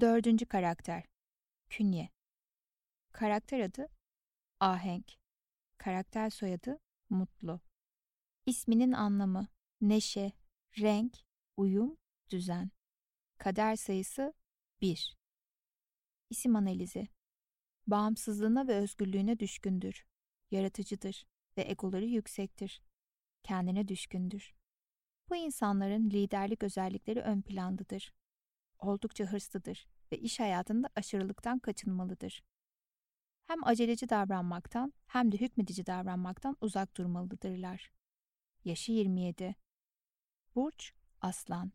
Dördüncü karakter. Künye. Karakter adı Ahenk. Karakter soyadı Mutlu. İsminin anlamı neşe, renk, uyum, düzen. Kader sayısı 1. İsim analizi. Bağımsızlığına ve özgürlüğüne düşkündür. Yaratıcıdır ve egoları yüksektir. Kendine düşkündür. Bu insanların liderlik özellikleri ön plandadır. Oldukça hırslıdır ve iş hayatında aşırılıktan kaçınmalıdır. Hem aceleci davranmaktan hem de hükmedici davranmaktan uzak durmalıdırlar. Yaşı 27. Burç Aslan.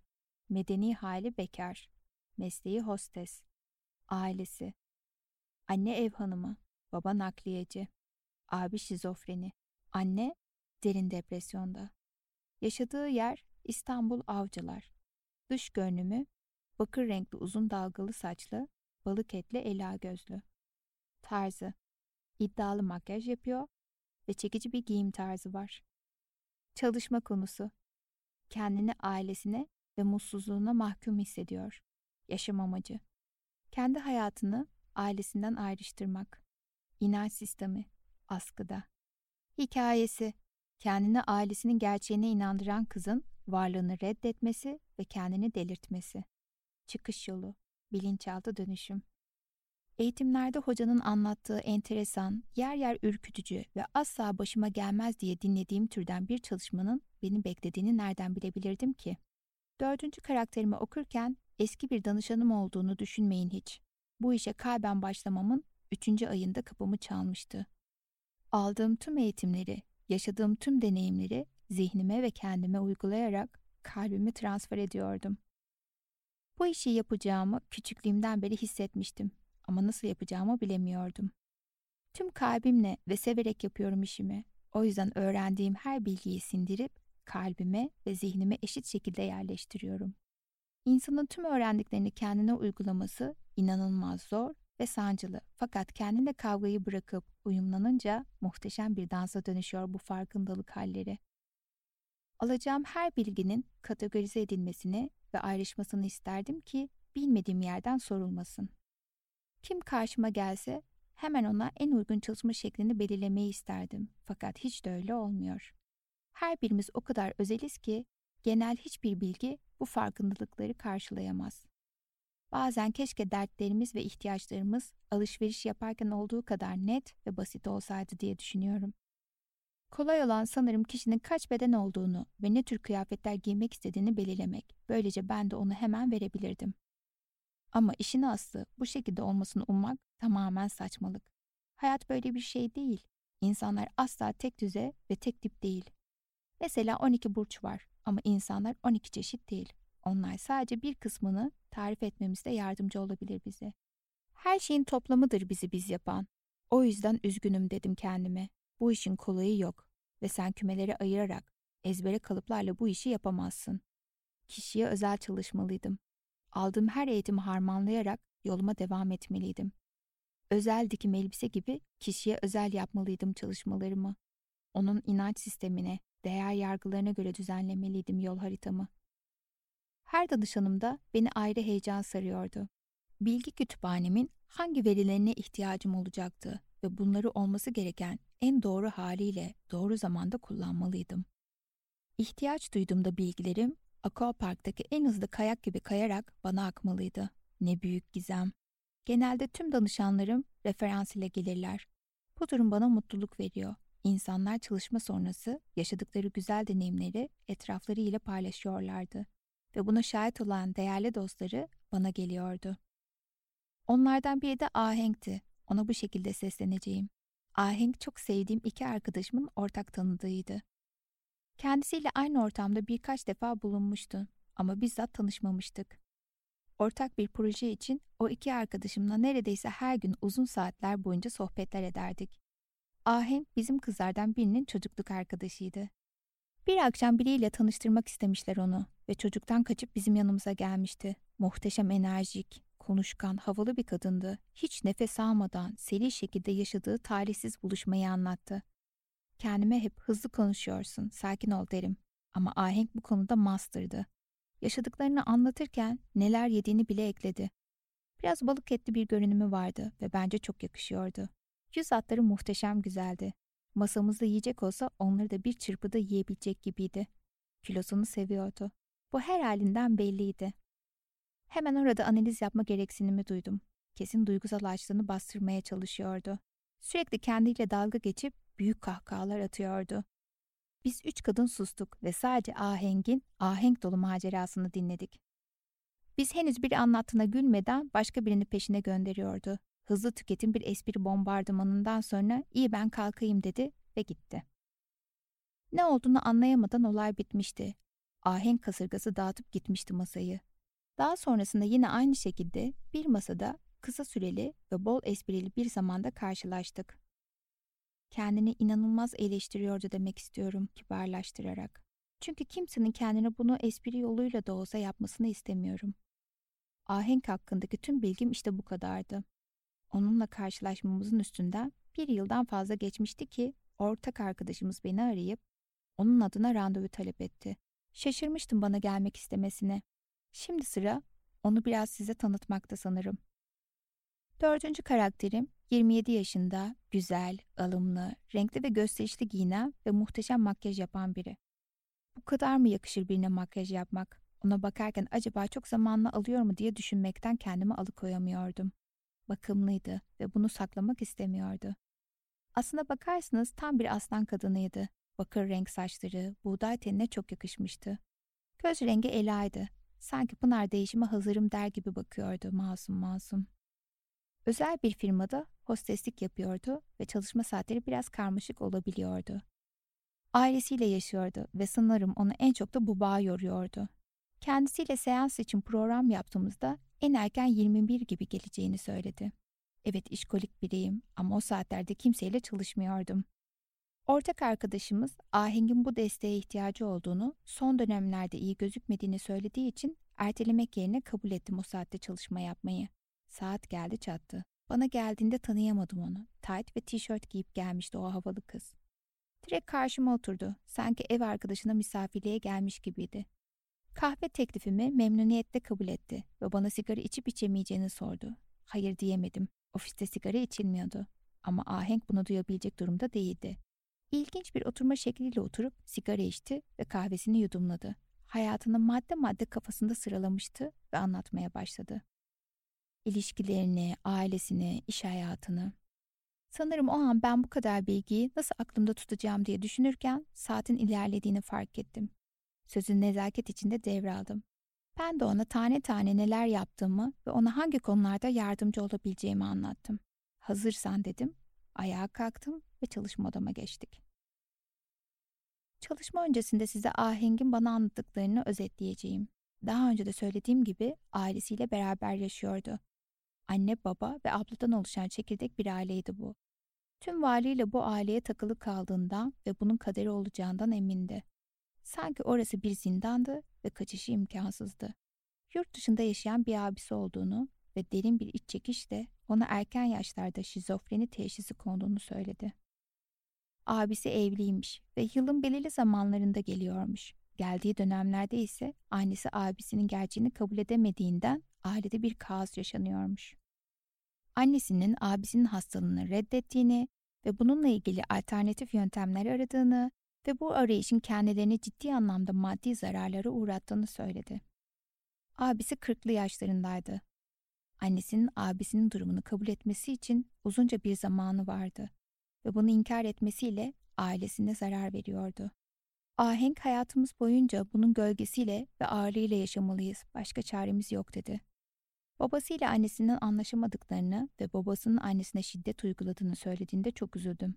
Medeni hali bekar. Mesleği hostes. Ailesi. Anne ev hanımı. Baba nakliyeci. Abi şizofreni. Anne derin depresyonda. Yaşadığı yer İstanbul Avcılar. Dış görünümü bakır renkli uzun dalgalı saçlı, balık etli ela gözlü. Tarzı iddialı makyaj yapıyor ve çekici bir giyim tarzı var. Çalışma konusu kendini ailesine ve mutsuzluğuna mahkum hissediyor. Yaşam amacı kendi hayatını ailesinden ayrıştırmak. İnanç sistemi askıda. Hikayesi kendini ailesinin gerçeğine inandıran kızın varlığını reddetmesi ve kendini delirtmesi. Çıkış yolu, bilinçaltı dönüşüm. Eğitimlerde hocanın anlattığı enteresan, yer yer ürkütücü ve asla başıma gelmez diye dinlediğim türden bir çalışmanın beni beklediğini nereden bilebilirdim ki? Dördüncü karakterimi okurken eski bir danışanım olduğunu düşünmeyin hiç. Bu işe kalben başlamamın üçüncü ayında kapımı çalmıştı. Aldığım tüm eğitimleri, yaşadığım tüm deneyimleri zihnime ve kendime uygulayarak kalbimi transfer ediyordum. Bu işi yapacağımı küçüklüğümden beri hissetmiştim ama nasıl yapacağımı bilemiyordum. Tüm kalbimle ve severek yapıyorum işimi. O yüzden öğrendiğim her bilgiyi sindirip kalbime ve zihnime eşit şekilde yerleştiriyorum. İnsanın tüm öğrendiklerini kendine uygulaması inanılmaz zor ve sancılı. Fakat kendinde kavgayı bırakıp uyumlanınca muhteşem bir dansa dönüşüyor bu farkındalık halleri. Alacağım her bilginin kategorize edilmesini ve ayrışmasını isterdim ki bilmediğim yerden sorulmasın. Kim karşıma gelse hemen ona en uygun çalışma şeklini belirlemeyi isterdim. Fakat hiç de öyle olmuyor. Her birimiz o kadar özeliz ki genel hiçbir bilgi bu farkındalıkları karşılayamaz. Bazen keşke dertlerimiz ve ihtiyaçlarımız alışveriş yaparken olduğu kadar net ve basit olsaydı diye düşünüyorum. Kolay olan sanırım kişinin kaç beden olduğunu ve ne tür kıyafetler giymek istediğini belirlemek. Böylece ben de onu hemen verebilirdim. Ama işin aslı bu şekilde olmasını ummak tamamen saçmalık. Hayat böyle bir şey değil. İnsanlar asla tek düze ve tek tip değil. Mesela 12 burç var ama insanlar 12 çeşit değil. Onlar sadece bir kısmını tarif etmemizde yardımcı olabilir bize. Her şeyin toplamıdır bizi biz yapan. O yüzden üzgünüm dedim kendime. Bu işin kolayı yok ve sen kümeleri ayırarak ezbere kalıplarla bu işi yapamazsın. Kişiye özel çalışmalıydım. Aldığım her eğitimi harmanlayarak yoluma devam etmeliydim. Özel dikim elbise gibi kişiye özel yapmalıydım çalışmalarımı. Onun inanç sistemine, değer yargılarına göre düzenlemeliydim yol haritamı. Her danışanımda beni ayrı heyecan sarıyordu. Bilgi kütüphanemin hangi verilerine ihtiyacım olacaktı ve bunları olması gereken en doğru haliyle doğru zamanda kullanmalıydım. İhtiyaç duyduğumda bilgilerim Aquapark'taki en hızlı kayak gibi kayarak bana akmalıydı. Ne büyük gizem. Genelde tüm danışanlarım referans ile gelirler. Bu durum bana mutluluk veriyor. İnsanlar çalışma sonrası yaşadıkları güzel deneyimleri etrafları ile paylaşıyorlardı ve buna şahit olan değerli dostları bana geliyordu. Onlardan biri de Ahenk'ti. Ona bu şekilde sesleneceğim. Ahenk çok sevdiğim iki arkadaşımın ortak tanıdığıydı. Kendisiyle aynı ortamda birkaç defa bulunmuştu ama bizzat tanışmamıştık. Ortak bir proje için o iki arkadaşımla neredeyse her gün uzun saatler boyunca sohbetler ederdik. Ahenk bizim kızlardan birinin çocukluk arkadaşıydı. Bir akşam biriyle tanıştırmak istemişler onu ve çocuktan kaçıp bizim yanımıza gelmişti. Muhteşem enerjik, konuşkan, havalı bir kadındı. Hiç nefes almadan seri şekilde yaşadığı talihsiz buluşmayı anlattı. Kendime hep hızlı konuşuyorsun, sakin ol derim. Ama Ahenk bu konuda master'dı. Yaşadıklarını anlatırken neler yediğini bile ekledi. Biraz balık etli bir görünümü vardı ve bence çok yakışıyordu. Yüz hatları muhteşem güzeldi. Masamızda yiyecek olsa onları da bir çırpıda yiyebilecek gibiydi. Kilosunu seviyordu. Bu her halinden belliydi. Hemen orada analiz yapma gereksinimi duydum. Kesin duygusal açlığını bastırmaya çalışıyordu. Sürekli kendiyle dalga geçip büyük kahkahalar atıyordu. Biz üç kadın sustuk ve sadece Aheng'in ahenk dolu macerasını dinledik. Biz henüz biri anlattığına gülmeden başka birini peşine gönderiyordu. Hızlı tüketim bir espri bombardımanından sonra iyi ben kalkayım dedi ve gitti. Ne olduğunu anlayamadan olay bitmişti. Ahenk kasırgası dağıtıp gitmişti masayı. Daha sonrasında yine aynı şekilde bir masada kısa süreli ve bol esprili bir zamanda karşılaştık. Kendini inanılmaz eleştiriyordu demek istiyorum kibarlaştırarak. Çünkü kimsenin kendine bunu espri yoluyla da olsa yapmasını istemiyorum. Ahenk hakkındaki tüm bilgim işte bu kadardı. Onunla karşılaşmamızın üstünden bir yıldan fazla geçmişti ki ortak arkadaşımız beni arayıp onun adına randevu talep etti. Şaşırmıştım bana gelmek istemesine. Şimdi sıra onu biraz size tanıtmakta sanırım. Dördüncü karakterim 27 yaşında, güzel, alımlı, renkli ve gösterişli giyinen ve muhteşem makyaj yapan biri. Bu kadar mı yakışır birine makyaj yapmak? Ona bakarken acaba çok zamanla alıyor mu diye düşünmekten kendimi alıkoyamıyordum. Bakımlıydı ve bunu saklamak istemiyordu. Aslına bakarsınız tam bir aslan kadınıydı. Bakır renk saçları, buğday tenine çok yakışmıştı. Göz rengi elaydı. Sanki Pınar değişime hazırım der gibi bakıyordu masum masum. Özel bir firmada hosteslik yapıyordu ve çalışma saatleri biraz karmaşık olabiliyordu. Ailesiyle yaşıyordu ve sanırım onu en çok da bu bağ yoruyordu. Kendisiyle seans için program yaptığımızda en erken 21 gibi geleceğini söyledi. Evet işkolik biriyim ama o saatlerde kimseyle çalışmıyordum. Ortak arkadaşımız Aheng'in bu desteğe ihtiyacı olduğunu, son dönemlerde iyi gözükmediğini söylediği için ertelemek yerine kabul ettim o saatte çalışma yapmayı. Saat geldi çattı. Bana geldiğinde tanıyamadım onu. Tight ve tişört giyip gelmişti o havalı kız. Direkt karşıma oturdu. Sanki ev arkadaşına misafirliğe gelmiş gibiydi. Kahve teklifimi memnuniyetle kabul etti ve bana sigara içip içemeyeceğini sordu. Hayır diyemedim. Ofiste sigara içilmiyordu. Ama Ahenk bunu duyabilecek durumda değildi. İlginç bir oturma şekliyle oturup sigara içti ve kahvesini yudumladı. Hayatını madde madde kafasında sıralamıştı ve anlatmaya başladı. İlişkilerini, ailesini, iş hayatını. Sanırım o an ben bu kadar bilgiyi nasıl aklımda tutacağım diye düşünürken saatin ilerlediğini fark ettim. Sözün nezaket içinde devraldım. Ben de ona tane tane neler yaptığımı ve ona hangi konularda yardımcı olabileceğimi anlattım. Hazırsan dedim, ayağa kalktım ve çalışma odama geçtik. Çalışma öncesinde size Aheng'in bana anlattıklarını özetleyeceğim. Daha önce de söylediğim gibi ailesiyle beraber yaşıyordu. Anne, baba ve abladan oluşan çekirdek bir aileydi bu. Tüm valiyle bu aileye takılı kaldığından ve bunun kaderi olacağından emindi. Sanki orası bir zindandı ve kaçışı imkansızdı. Yurt dışında yaşayan bir abisi olduğunu ve derin bir iç çekişle ona erken yaşlarda şizofreni teşhisi konduğunu söyledi. Abisi evliymiş ve yılın belirli zamanlarında geliyormuş. Geldiği dönemlerde ise annesi abisinin gerçeğini kabul edemediğinden ailede bir kaos yaşanıyormuş. Annesinin abisinin hastalığını reddettiğini ve bununla ilgili alternatif yöntemler aradığını ve bu arayışın kendilerini ciddi anlamda maddi zararlara uğrattığını söyledi. Abisi kırklı yaşlarındaydı. Annesinin abisinin durumunu kabul etmesi için uzunca bir zamanı vardı ve bunu inkar etmesiyle ailesine zarar veriyordu. Ahenk hayatımız boyunca bunun gölgesiyle ve ağırlığıyla yaşamalıyız, başka çaremiz yok dedi. Babasıyla annesinin anlaşamadıklarını ve babasının annesine şiddet uyguladığını söylediğinde çok üzüldüm.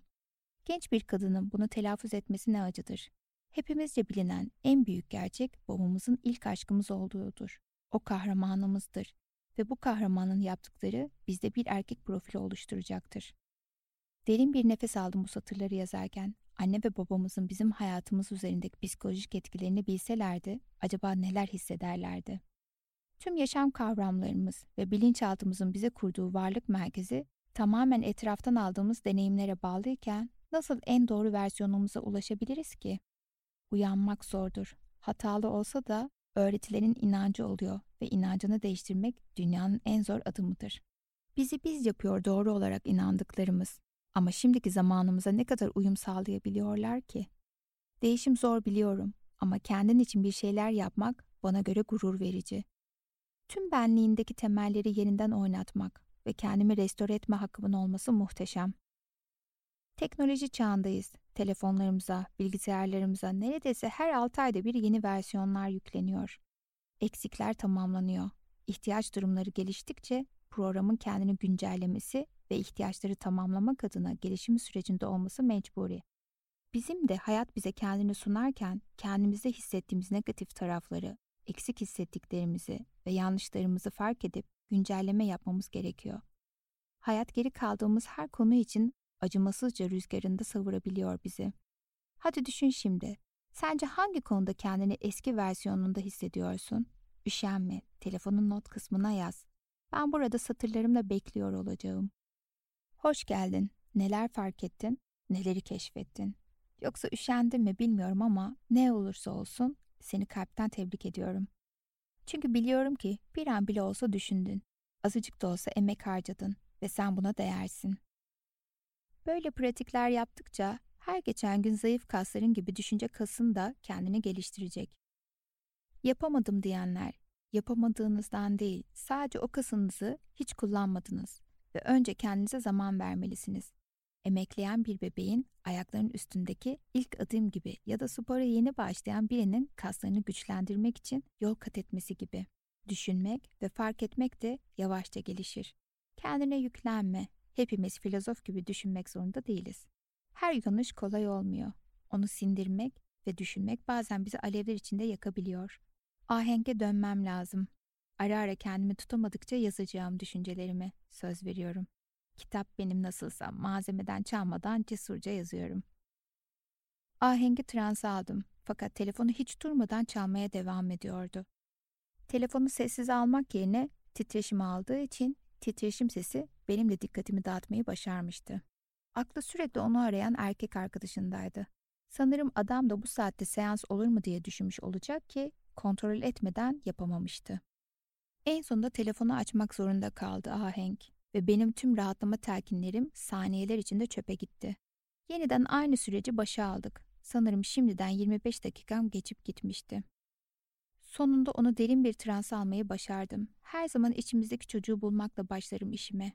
Genç bir kadının bunu telaffuz etmesi ne acıdır. Hepimizce bilinen en büyük gerçek babamızın ilk aşkımız olduğudur. O kahramanımızdır ve bu kahramanın yaptıkları bizde bir erkek profili oluşturacaktır. Derin bir nefes aldım bu satırları yazarken. Anne ve babamızın bizim hayatımız üzerindeki psikolojik etkilerini bilselerdi acaba neler hissederlerdi? Tüm yaşam kavramlarımız ve bilinçaltımızın bize kurduğu varlık merkezi tamamen etraftan aldığımız deneyimlere bağlıyken nasıl en doğru versiyonumuza ulaşabiliriz ki? Uyanmak zordur. Hatalı olsa da öğretilerin inancı oluyor ve inancını değiştirmek dünyanın en zor adımıdır. Bizi biz yapıyor doğru olarak inandıklarımız. Ama şimdiki zamanımıza ne kadar uyum sağlayabiliyorlar ki? Değişim zor biliyorum ama kendin için bir şeyler yapmak bana göre gurur verici. Tüm benliğindeki temelleri yeniden oynatmak ve kendimi restore etme hakkımın olması muhteşem. Teknoloji çağındayız. Telefonlarımıza, bilgisayarlarımıza neredeyse her 6 ayda bir yeni versiyonlar yükleniyor. Eksikler tamamlanıyor. İhtiyaç durumları geliştikçe programın kendini güncellemesi ve ihtiyaçları tamamlamak adına gelişim sürecinde olması mecburi. Bizim de hayat bize kendini sunarken kendimizde hissettiğimiz negatif tarafları, eksik hissettiklerimizi ve yanlışlarımızı fark edip güncelleme yapmamız gerekiyor. Hayat geri kaldığımız her konu için acımasızca rüzgarında savurabiliyor bizi. Hadi düşün şimdi. Sence hangi konuda kendini eski versiyonunda hissediyorsun? Üşenme, telefonun not kısmına yaz. Ben burada satırlarımla bekliyor olacağım. Hoş geldin. Neler fark ettin? Neleri keşfettin? Yoksa üşendin mi bilmiyorum ama ne olursa olsun seni kalpten tebrik ediyorum. Çünkü biliyorum ki bir an bile olsa düşündün. Azıcık da olsa emek harcadın ve sen buna değersin. Böyle pratikler yaptıkça her geçen gün zayıf kasların gibi düşünce kasın da kendini geliştirecek. Yapamadım diyenler, yapamadığınızdan değil, sadece o kasınızı hiç kullanmadınız ve önce kendinize zaman vermelisiniz. Emekleyen bir bebeğin ayaklarının üstündeki ilk adım gibi ya da spora yeni başlayan birinin kaslarını güçlendirmek için yol kat etmesi gibi. Düşünmek ve fark etmek de yavaşça gelişir. Kendine yüklenme. Hepimiz filozof gibi düşünmek zorunda değiliz. Her yanlış kolay olmuyor. Onu sindirmek ve düşünmek bazen bizi alevler içinde yakabiliyor. Ahenge dönmem lazım. Ara ara kendimi tutamadıkça yazacağım düşüncelerimi. Söz veriyorum. Kitap benim nasılsa malzemeden çalmadan cesurca yazıyorum. Ahengi transa aldım fakat telefonu hiç durmadan çalmaya devam ediyordu. Telefonu sessiz almak yerine titreşim aldığı için titreşim sesi benim de dikkatimi dağıtmayı başarmıştı. Aklı sürekli onu arayan erkek arkadaşındaydı. Sanırım adam da bu saatte seans olur mu diye düşünmüş olacak ki kontrol etmeden yapamamıştı. En sonunda telefonu açmak zorunda kaldı Ahenk ve benim tüm rahatlama telkinlerim saniyeler içinde çöpe gitti. Yeniden aynı süreci başa aldık. Sanırım şimdiden 25 dakikam geçip gitmişti. Sonunda onu derin bir transa almayı başardım. Her zaman içimizdeki çocuğu bulmakla başlarım işime.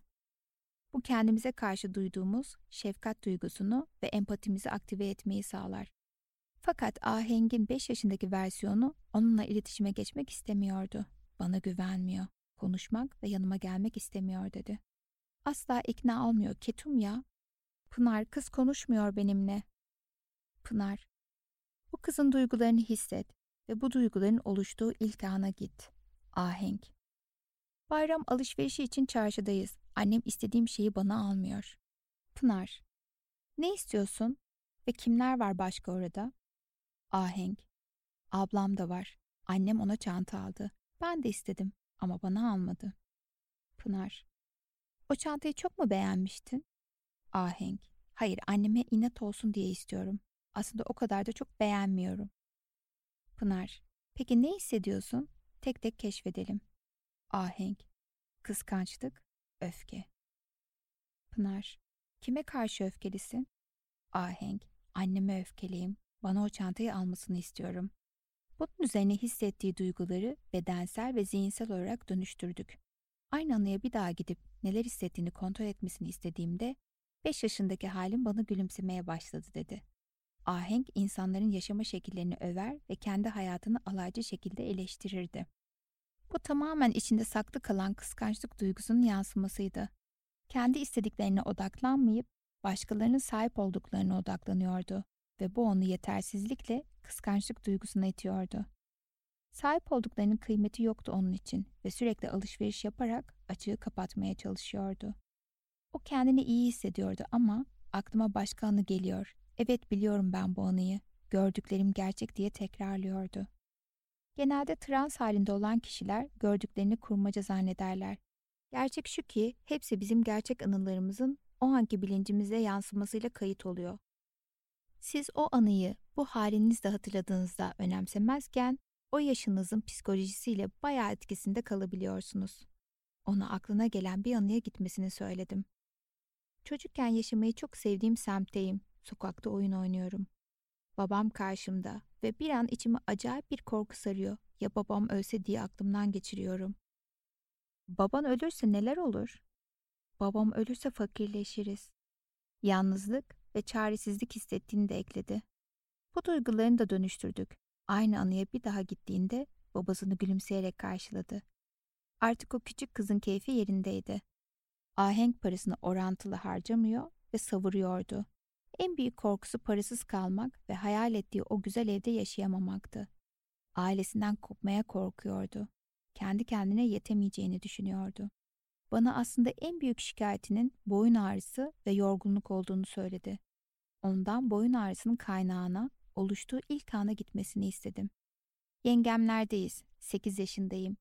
Bu kendimize karşı duyduğumuz şefkat duygusunu ve empatimizi aktive etmeyi sağlar. Fakat Aheng'in 5 yaşındaki versiyonu onunla iletişime geçmek istemiyordu. Bana güvenmiyor, konuşmak ve yanıma gelmek istemiyor dedi. Asla ikna olmuyor Ketum ya. Pınar kız konuşmuyor benimle. Pınar, bu kızın duygularını hisset ve bu duyguların oluştuğu ilk ana git. Ahenk. Bayram alışverişi için çarşıdayız. Annem istediğim şeyi bana almıyor. Pınar. Ne istiyorsun? Ve kimler var başka orada? Ahenk. Ablam da var. Annem ona çanta aldı. Ben de istedim ama bana almadı. Pınar. O çantayı çok mu beğenmiştin? Ahenk. Hayır anneme inat olsun diye istiyorum. Aslında o kadar da çok beğenmiyorum. Pınar. Peki ne hissediyorsun? Tek tek keşfedelim. Ahenk. Kıskançlık, öfke. Pınar. Kime karşı öfkelisin? Ahenk. Anneme öfkeliyim. Bana o çantayı almasını istiyorum. Bunun üzerine hissettiği duyguları bedensel ve zihinsel olarak dönüştürdük. Aynı anıya bir daha gidip neler hissettiğini kontrol etmesini istediğimde 5 yaşındaki halim bana gülümsemeye başladı dedi. Ahenk insanların yaşama şekillerini över ve kendi hayatını alaycı şekilde eleştirirdi. Bu tamamen içinde saklı kalan kıskançlık duygusunun yansımasıydı. Kendi istediklerine odaklanmayıp başkalarının sahip olduklarına odaklanıyordu ve bu onu yetersizlikle kıskançlık duygusuna itiyordu. Sahip olduklarının kıymeti yoktu onun için ve sürekli alışveriş yaparak açığı kapatmaya çalışıyordu. O kendini iyi hissediyordu ama aklıma başka anı geliyor. Evet biliyorum ben bu anıyı. Gördüklerim gerçek diye tekrarlıyordu. Genelde trans halinde olan kişiler gördüklerini kurmaca zannederler. Gerçek şu ki hepsi bizim gerçek anılarımızın o anki bilincimize yansımasıyla kayıt oluyor. Siz o anıyı bu halinizde hatırladığınızda önemsemezken o yaşınızın psikolojisiyle bayağı etkisinde kalabiliyorsunuz. Ona aklına gelen bir anıya gitmesini söyledim. Çocukken yaşamayı çok sevdiğim semtteyim. Sokakta oyun oynuyorum. Babam karşımda ve bir an içimi acayip bir korku sarıyor. Ya babam ölse diye aklımdan geçiriyorum. Baban ölürse neler olur? Babam ölürse fakirleşiriz. Yalnızlık ve çaresizlik hissettiğini de ekledi. Bu duygularını da dönüştürdük. Aynı anıya bir daha gittiğinde babasını gülümseyerek karşıladı. Artık o küçük kızın keyfi yerindeydi. Ahenk parasını orantılı harcamıyor ve savuruyordu. En büyük korkusu parasız kalmak ve hayal ettiği o güzel evde yaşayamamaktı. Ailesinden kopmaya korkuyordu. Kendi kendine yetemeyeceğini düşünüyordu. Bana aslında en büyük şikayetinin boyun ağrısı ve yorgunluk olduğunu söyledi. Ondan boyun ağrısının kaynağına, oluştuğu ilk ana gitmesini istedim. Yengemlerdeyiz, 8 yaşındayım.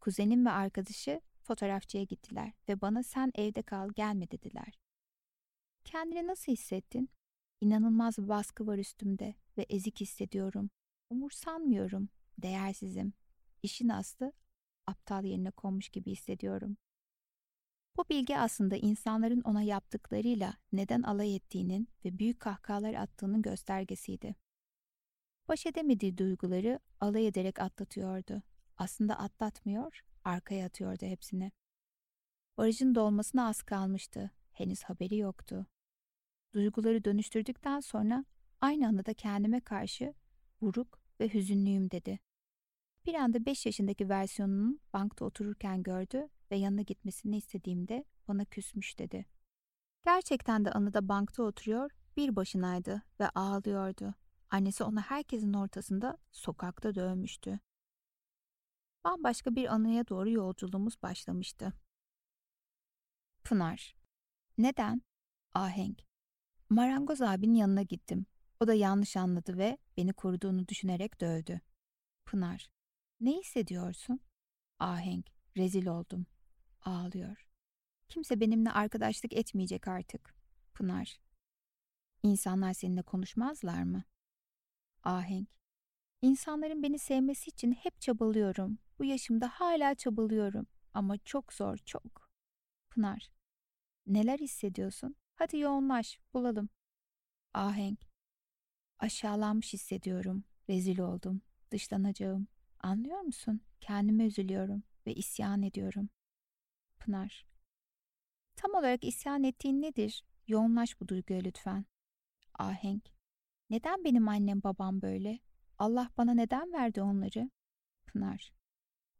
Kuzenim ve arkadaşı fotoğrafçıya gittiler ve bana sen evde kal gelme dediler. Kendini nasıl hissettin? İnanılmaz bir baskı var üstümde ve ezik hissediyorum. Umursanmıyorum, değersizim. İşin aslı aptal yerine konmuş gibi hissediyorum. Bu bilgi aslında insanların ona yaptıklarıyla neden alay ettiğinin ve büyük kahkahalar attığının göstergesiydi. Baş edemediği duyguları alay ederek atlatıyordu. Aslında atlatmıyor, arkaya atıyordu hepsini. Barajın dolmasına az kalmıştı. Henüz haberi yoktu. Duyguları dönüştürdükten sonra aynı anda da kendime karşı buruk ve hüzünlüyüm dedi. Bir anda 5 yaşındaki versiyonunun bankta otururken gördü ve yanına gitmesini istediğimde bana küsmüş dedi. Gerçekten de anıda bankta oturuyor, bir başınaydı ve ağlıyordu. Annesi onu herkesin ortasında sokakta dövmüştü. Bambaşka bir anıya doğru yolculuğumuz başlamıştı. Pınar. Neden? Ahenk. Marangoz abinin yanına gittim. O da yanlış anladı ve beni koruduğunu düşünerek dövdü. Pınar. Ne hissediyorsun? Ahenk. Rezil oldum. Ağlıyor. Kimse benimle arkadaşlık etmeyecek artık. Pınar. İnsanlar seninle konuşmazlar mı? Ahenk. İnsanların beni sevmesi için hep çabalıyorum. Bu yaşımda hala çabalıyorum. Ama çok zor, çok. Pınar. Neler hissediyorsun? Hadi yoğunlaş, bulalım. Ahenk. Aşağılanmış hissediyorum. Rezil oldum. Dışlanacağım. Anlıyor musun? Kendime üzülüyorum ve isyan ediyorum. Pınar. Tam olarak isyan ettiğin nedir? Yoğunlaş bu duyguya lütfen. Ahenk. Neden benim annem babam böyle? Allah bana neden verdi onları? Pınar.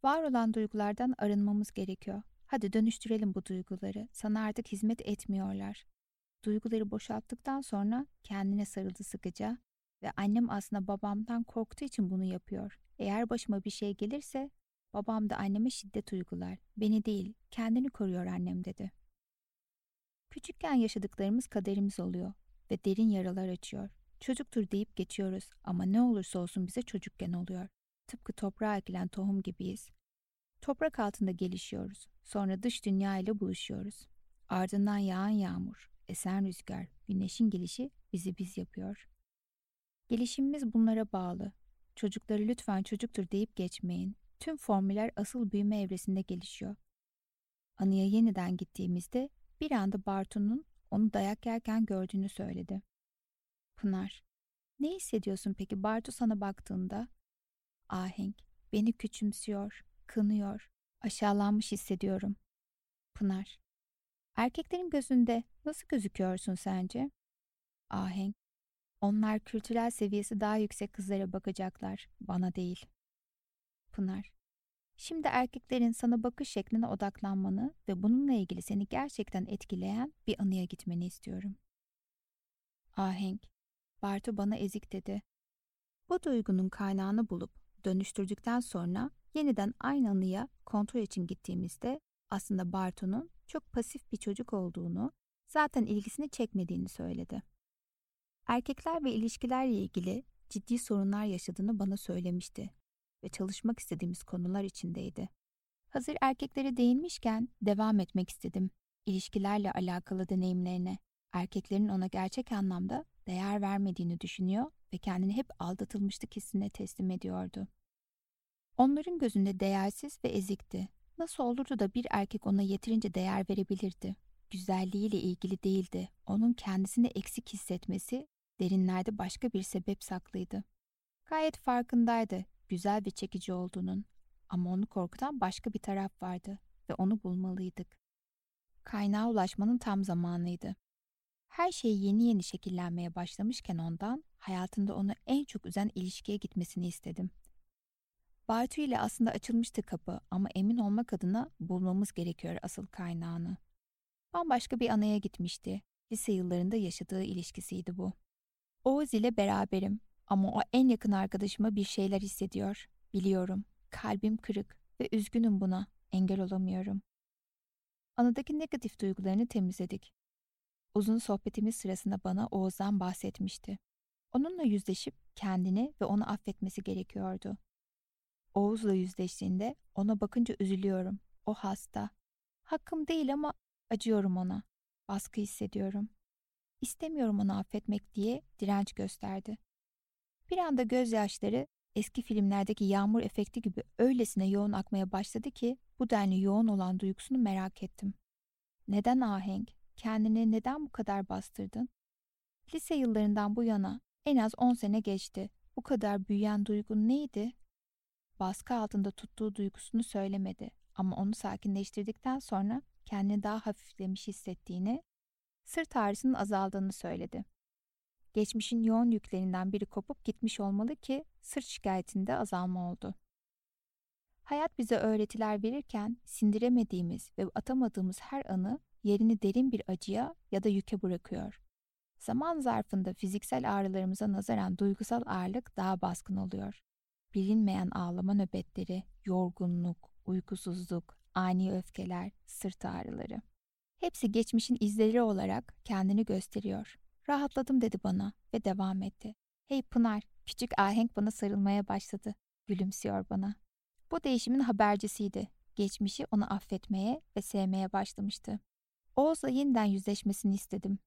Var olan duygulardan arınmamız gerekiyor. Hadi dönüştürelim bu duyguları. Sana artık hizmet etmiyorlar. Duyguları boşalttıktan sonra kendine sarıldı sıkıca ve annem aslında babamdan korktuğu için bunu yapıyor. Eğer başıma bir şey gelirse babam da anneme şiddet uygular. Beni değil, kendini koruyor annem dedi. Küçükken yaşadıklarımız kaderimiz oluyor ve derin yaralar açıyor. Çocuktur deyip geçiyoruz ama ne olursa olsun bize çocukken oluyor. Tıpkı toprağa ekilen tohum gibiyiz. Toprak altında gelişiyoruz. Sonra dış dünya ile buluşuyoruz. Ardından yağan yağmur, esen rüzgar, güneşin gelişi bizi biz yapıyor. Gelişimimiz bunlara bağlı. Çocukları lütfen çocuktur deyip geçmeyin. Tüm formüller asıl büyüme evresinde gelişiyor. Anıya yeniden gittiğimizde bir anda Bartu'nun onu dayak yerken gördüğünü söyledi. Pınar, ne hissediyorsun peki Bartu sana baktığında? Ahenk, beni küçümsüyor, kınıyor, aşağılanmış hissediyorum. Pınar, erkeklerin gözünde nasıl gözüküyorsun sence? Ahenk, onlar kültürel seviyesi daha yüksek kızlara bakacaklar, bana değil. Pınar, şimdi erkeklerin sana bakış şekline odaklanmanı ve bununla ilgili seni gerçekten etkileyen bir anıya gitmeni istiyorum. Ahenk, Bartu bana ezik dedi. Bu duygunun kaynağını bulup dönüştürdükten sonra yeniden aynı anıya kontrol için gittiğimizde aslında Bartu'nun çok pasif bir çocuk olduğunu, zaten ilgisini çekmediğini söyledi. Erkekler ve ilişkilerle ilgili ciddi sorunlar yaşadığını bana söylemişti ve çalışmak istediğimiz konular içindeydi. Hazır erkeklere değinmişken devam etmek istedim. İlişkilerle alakalı deneyimlerine, erkeklerin ona gerçek anlamda değer vermediğini düşünüyor ve kendini hep aldatılmışlık hissine teslim ediyordu. Onların gözünde değersiz ve ezikti. Nasıl olurdu da bir erkek ona yeterince değer verebilirdi? Güzelliğiyle ilgili değildi. Onun kendisini eksik hissetmesi derinlerde başka bir sebep saklıydı. Gayet farkındaydı güzel ve çekici olduğunun. Ama onu korkutan başka bir taraf vardı ve onu bulmalıydık. Kaynağa ulaşmanın tam zamanıydı. Her şey yeni yeni şekillenmeye başlamışken ondan, hayatında onu en çok üzen ilişkiye gitmesini istedim. Bartu ile aslında açılmıştı kapı ama emin olmak adına bulmamız gerekiyor asıl kaynağını. Bambaşka bir anaya gitmişti. Lise yıllarında yaşadığı ilişkisiydi bu. Oğuz ile beraberim ama o en yakın arkadaşıma bir şeyler hissediyor. Biliyorum. Kalbim kırık ve üzgünüm buna. Engel olamıyorum. Anadaki negatif duygularını temizledik. Uzun sohbetimiz sırasında bana Oğuz'dan bahsetmişti. Onunla yüzleşip kendini ve onu affetmesi gerekiyordu. Oğuz'la yüzleştiğinde ona bakınca üzülüyorum. O hasta. Hakkım değil ama acıyorum ona. Baskı hissediyorum. İstemiyorum onu affetmek diye direnç gösterdi. Bir anda gözyaşları eski filmlerdeki yağmur efekti gibi öylesine yoğun akmaya başladı ki bu denli yoğun olan duygusunu merak ettim. Neden ahenk? Kendini neden bu kadar bastırdın? Lise yıllarından bu yana en az on sene geçti. Bu kadar büyüyen duygun neydi? Baskı altında tuttuğu duygusunu söylemedi ama onu sakinleştirdikten sonra kendini daha hafiflemiş hissettiğini, sırt ağrısının azaldığını söyledi. Geçmişin yoğun yüklerinden biri kopup gitmiş olmalı ki sırt şikayetinde azalma oldu. Hayat bize öğretiler verirken sindiremediğimiz ve atamadığımız her anı yerini derin bir acıya ya da yüke bırakıyor. Zaman zarfında fiziksel ağrılarımıza nazaran duygusal ağırlık daha baskın oluyor. Bilinmeyen ağlama nöbetleri, yorgunluk, uykusuzluk, ani öfkeler, sırt ağrıları. Hepsi geçmişin izleri olarak kendini gösteriyor. Rahatladım dedi bana ve devam etti. Hey Pınar, küçük ahenk bana sarılmaya başladı. Gülümsüyor bana. Bu değişimin habercisiydi. Geçmişi onu affetmeye ve sevmeye başlamıştı. Oğuz'la yeniden yüzleşmesini istedim.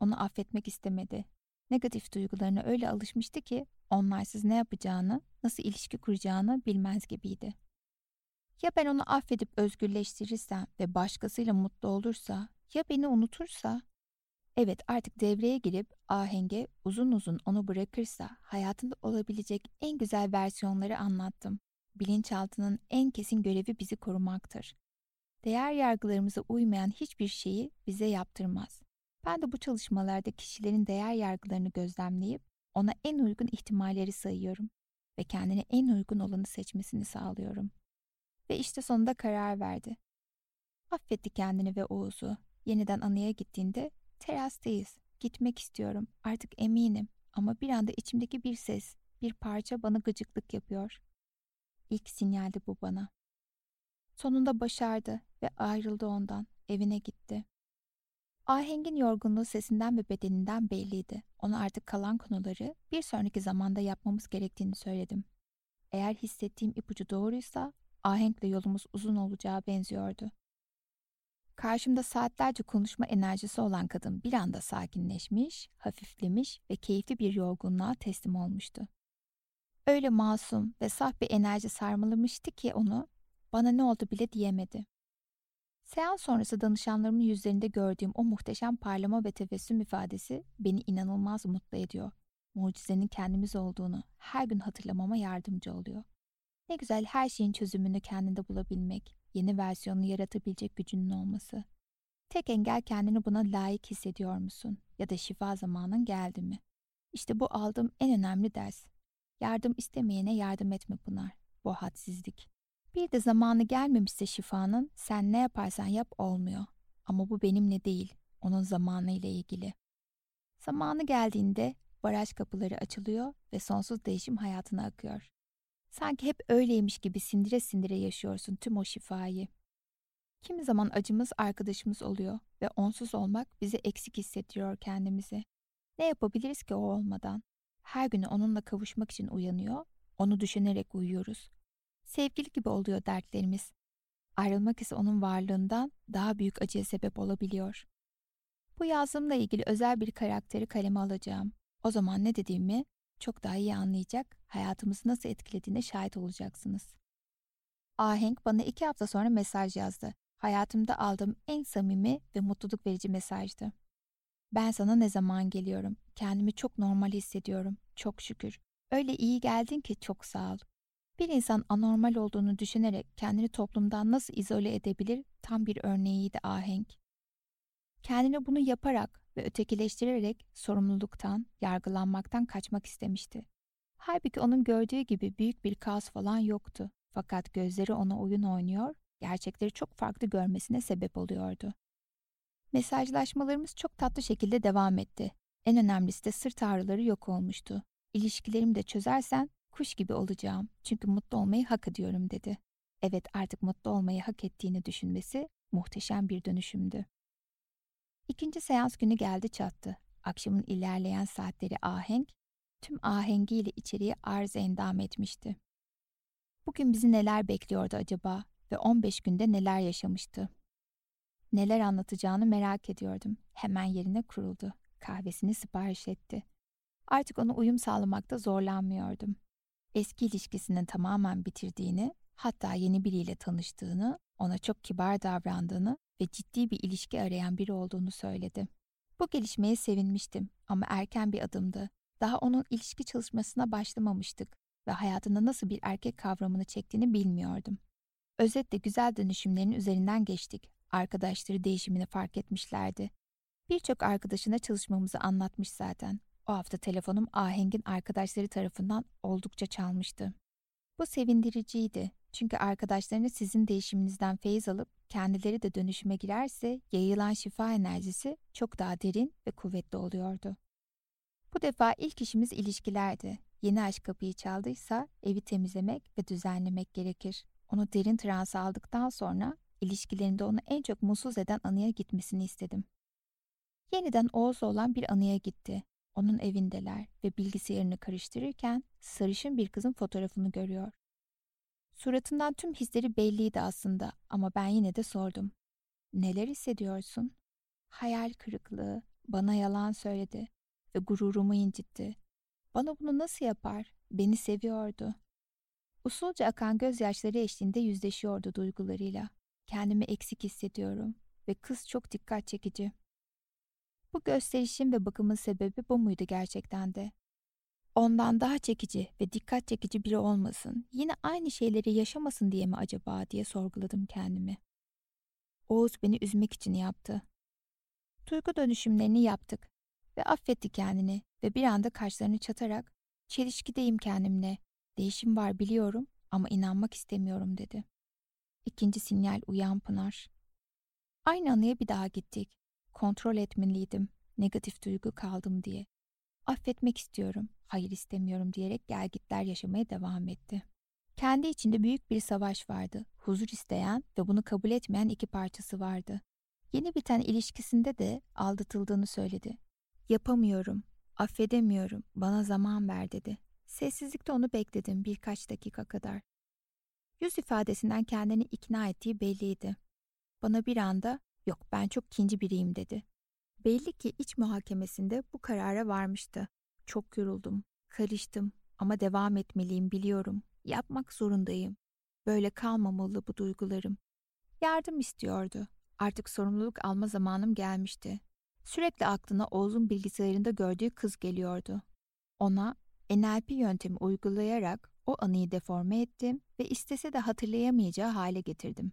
Onu affetmek istemedi. Negatif duygularına öyle alışmıştı ki onlarsız ne yapacağını, nasıl ilişki kuracağını bilmez gibiydi. Ya ben onu affedip özgürleştirirsem ve başkasıyla mutlu olursa, ya beni unutursa? Evet artık devreye girip ahenge uzun uzun onu bırakırsa hayatında olabilecek en güzel versiyonları anlattım. Bilinçaltının en kesin görevi bizi korumaktır. Değer yargılarımıza uymayan hiçbir şeyi bize yaptırmaz. Ben de bu çalışmalarda kişilerin değer yargılarını gözlemleyip ona en uygun ihtimalleri sayıyorum ve kendine en uygun olanı seçmesini sağlıyorum. Ve işte sonunda karar verdi. Affetti kendini ve Oğuz'u. Yeniden anıya gittiğinde terastayız. Gitmek istiyorum. Artık eminim. Ama bir anda içimdeki bir ses, bir parça bana gıcıklık yapıyor. İlk sinyaldi bu bana. Sonunda başardı ve ayrıldı ondan. Evine gitti. Ahengin yorgunluğu sesinden ve bedeninden belliydi. Ona artık kalan konuları bir sonraki zamanda yapmamız gerektiğini söyledim. Eğer hissettiğim ipucu doğruysa ahenkle yolumuz uzun olacağı benziyordu. Karşımda saatlerce konuşma enerjisi olan kadın bir anda sakinleşmiş, hafiflemiş ve keyifli bir yorgunluğa teslim olmuştu. Öyle masum ve saf bir enerji sarmalamıştı ki onu bana ne oldu bile diyemedi. Seans sonrası danışanlarımın yüzlerinde gördüğüm o muhteşem parlama ve tebessüm ifadesi beni inanılmaz mutlu ediyor. Mucizenin kendimiz olduğunu her gün hatırlamama yardımcı oluyor. Ne güzel her şeyin çözümünü kendinde bulabilmek, yeni versiyonunu yaratabilecek gücünün olması. Tek engel kendini buna layık hissediyor musun? Ya da şifa zamanın geldi mi? İşte bu aldığım en önemli ders. Yardım istemeyene yardım etme Pınar. Bu hadsizlik. Bir de zamanı gelmemişse şifanın sen ne yaparsan yap olmuyor. Ama bu benimle değil, onun zamanı ile ilgili. Zamanı geldiğinde baraj kapıları açılıyor ve sonsuz değişim hayatına akıyor. Sanki hep öyleymiş gibi sindire sindire yaşıyorsun tüm o şifayı. Kimi zaman acımız arkadaşımız oluyor ve onsuz olmak bizi eksik hissettiriyor kendimizi. Ne yapabiliriz ki o olmadan? Her günü onunla kavuşmak için uyanıyor, onu düşünerek uyuyoruz. Sevgili gibi oluyor dertlerimiz. Ayrılmak ise onun varlığından daha büyük acıya sebep olabiliyor. Bu yazımla ilgili özel bir karakteri kaleme alacağım. O zaman ne dediğimi çok daha iyi anlayacak, hayatımızı nasıl etkilediğine şahit olacaksınız. Ahenk bana iki hafta sonra mesaj yazdı. Hayatımda aldığım en samimi ve mutluluk verici mesajdı. Ben sana ne zaman geliyorum? Kendimi çok normal hissediyorum. Çok şükür. Öyle iyi geldin ki çok sağ ol. Bir insan anormal olduğunu düşünerek kendini toplumdan nasıl izole edebilir tam bir örneğiydi ahenk. Kendine bunu yaparak ve ötekileştirerek sorumluluktan, yargılanmaktan kaçmak istemişti. Halbuki onun gördüğü gibi büyük bir kaos falan yoktu. Fakat gözleri ona oyun oynuyor, gerçekleri çok farklı görmesine sebep oluyordu. Mesajlaşmalarımız çok tatlı şekilde devam etti. En önemlisi de sırt ağrıları yok olmuştu. İlişkilerimi de çözersen kuş gibi olacağım çünkü mutlu olmayı hak ediyorum dedi. Evet artık mutlu olmayı hak ettiğini düşünmesi muhteşem bir dönüşümdü. İkinci seans günü geldi çattı. Akşamın ilerleyen saatleri ahenk, tüm ahengiyle içeriye arz endam etmişti. Bugün bizi neler bekliyordu acaba ve 15 günde neler yaşamıştı? Neler anlatacağını merak ediyordum. Hemen yerine kuruldu. Kahvesini sipariş etti. Artık ona uyum sağlamakta zorlanmıyordum. Eski ilişkisinin tamamen bitirdiğini, hatta yeni biriyle tanıştığını, ona çok kibar davrandığını ve ciddi bir ilişki arayan biri olduğunu söyledi. Bu gelişmeye sevinmiştim ama erken bir adımdı. Daha onun ilişki çalışmasına başlamamıştık ve hayatında nasıl bir erkek kavramını çektiğini bilmiyordum. Özetle güzel dönüşümlerin üzerinden geçtik. Arkadaşları değişimini fark etmişlerdi. Birçok arkadaşına çalışmamızı anlatmış zaten. O hafta telefonum Aheng'in arkadaşları tarafından oldukça çalmıştı. Bu sevindiriciydi. Çünkü arkadaşlarını sizin değişiminizden feyiz alıp kendileri de dönüşüme girerse yayılan şifa enerjisi çok daha derin ve kuvvetli oluyordu. Bu defa ilk işimiz ilişkilerdi. Yeni aşk kapıyı çaldıysa evi temizlemek ve düzenlemek gerekir. Onu derin transa aldıktan sonra ilişkilerinde onu en çok mutsuz eden anıya gitmesini istedim. Yeniden Oğuz'la olan bir anıya gitti. Onun evindeler ve bilgisayarını karıştırırken sarışın bir kızın fotoğrafını görüyor. Suratından tüm hisleri belliydi aslında ama ben yine de sordum. Neler hissediyorsun? Hayal kırıklığı, bana yalan söyledi ve gururumu incitti. Bana bunu nasıl yapar? Beni seviyordu. Usulca akan gözyaşları eşliğinde yüzleşiyordu duygularıyla. Kendimi eksik hissediyorum ve kız çok dikkat çekici. Bu gösterişin ve bakımın sebebi bu muydu gerçekten de? Ondan daha çekici ve dikkat çekici biri olmasın, yine aynı şeyleri yaşamasın diye mi acaba diye sorguladım kendimi. Oğuz beni üzmek için yaptı. Duygu dönüşümlerini yaptık ve affetti kendini ve bir anda kaşlarını çatarak çelişkideyim kendimle, değişim var biliyorum ama inanmak istemiyorum dedi. İkinci sinyal uyan Pınar. Aynı anıya bir daha gittik. Kontrol etmeliydim. Negatif duygu kaldım diye. Affetmek istiyorum, hayır istemiyorum diyerek gelgitler yaşamaya devam etti. Kendi içinde büyük bir savaş vardı. Huzur isteyen ve bunu kabul etmeyen iki parçası vardı. Yeni biten ilişkisinde de aldatıldığını söyledi. Yapamıyorum, affedemiyorum, bana zaman ver dedi. Sessizlikte onu bekledim birkaç dakika kadar. Yüz ifadesinden kendini ikna ettiği belliydi. Bana bir anda yok ben çok kinci biriyim dedi. Belli ki iç muhakemesinde bu karara varmıştı. Çok yoruldum, karıştım ama devam etmeliyim biliyorum. Yapmak zorundayım. Böyle kalmamalı bu duygularım. Yardım istiyordu. Artık sorumluluk alma zamanım gelmişti. Sürekli aklına Oğuz'un bilgisayarında gördüğü kız geliyordu. Ona NLP yöntemi uygulayarak o anıyı deforme ettim ve istese de hatırlayamayacağı hale getirdim.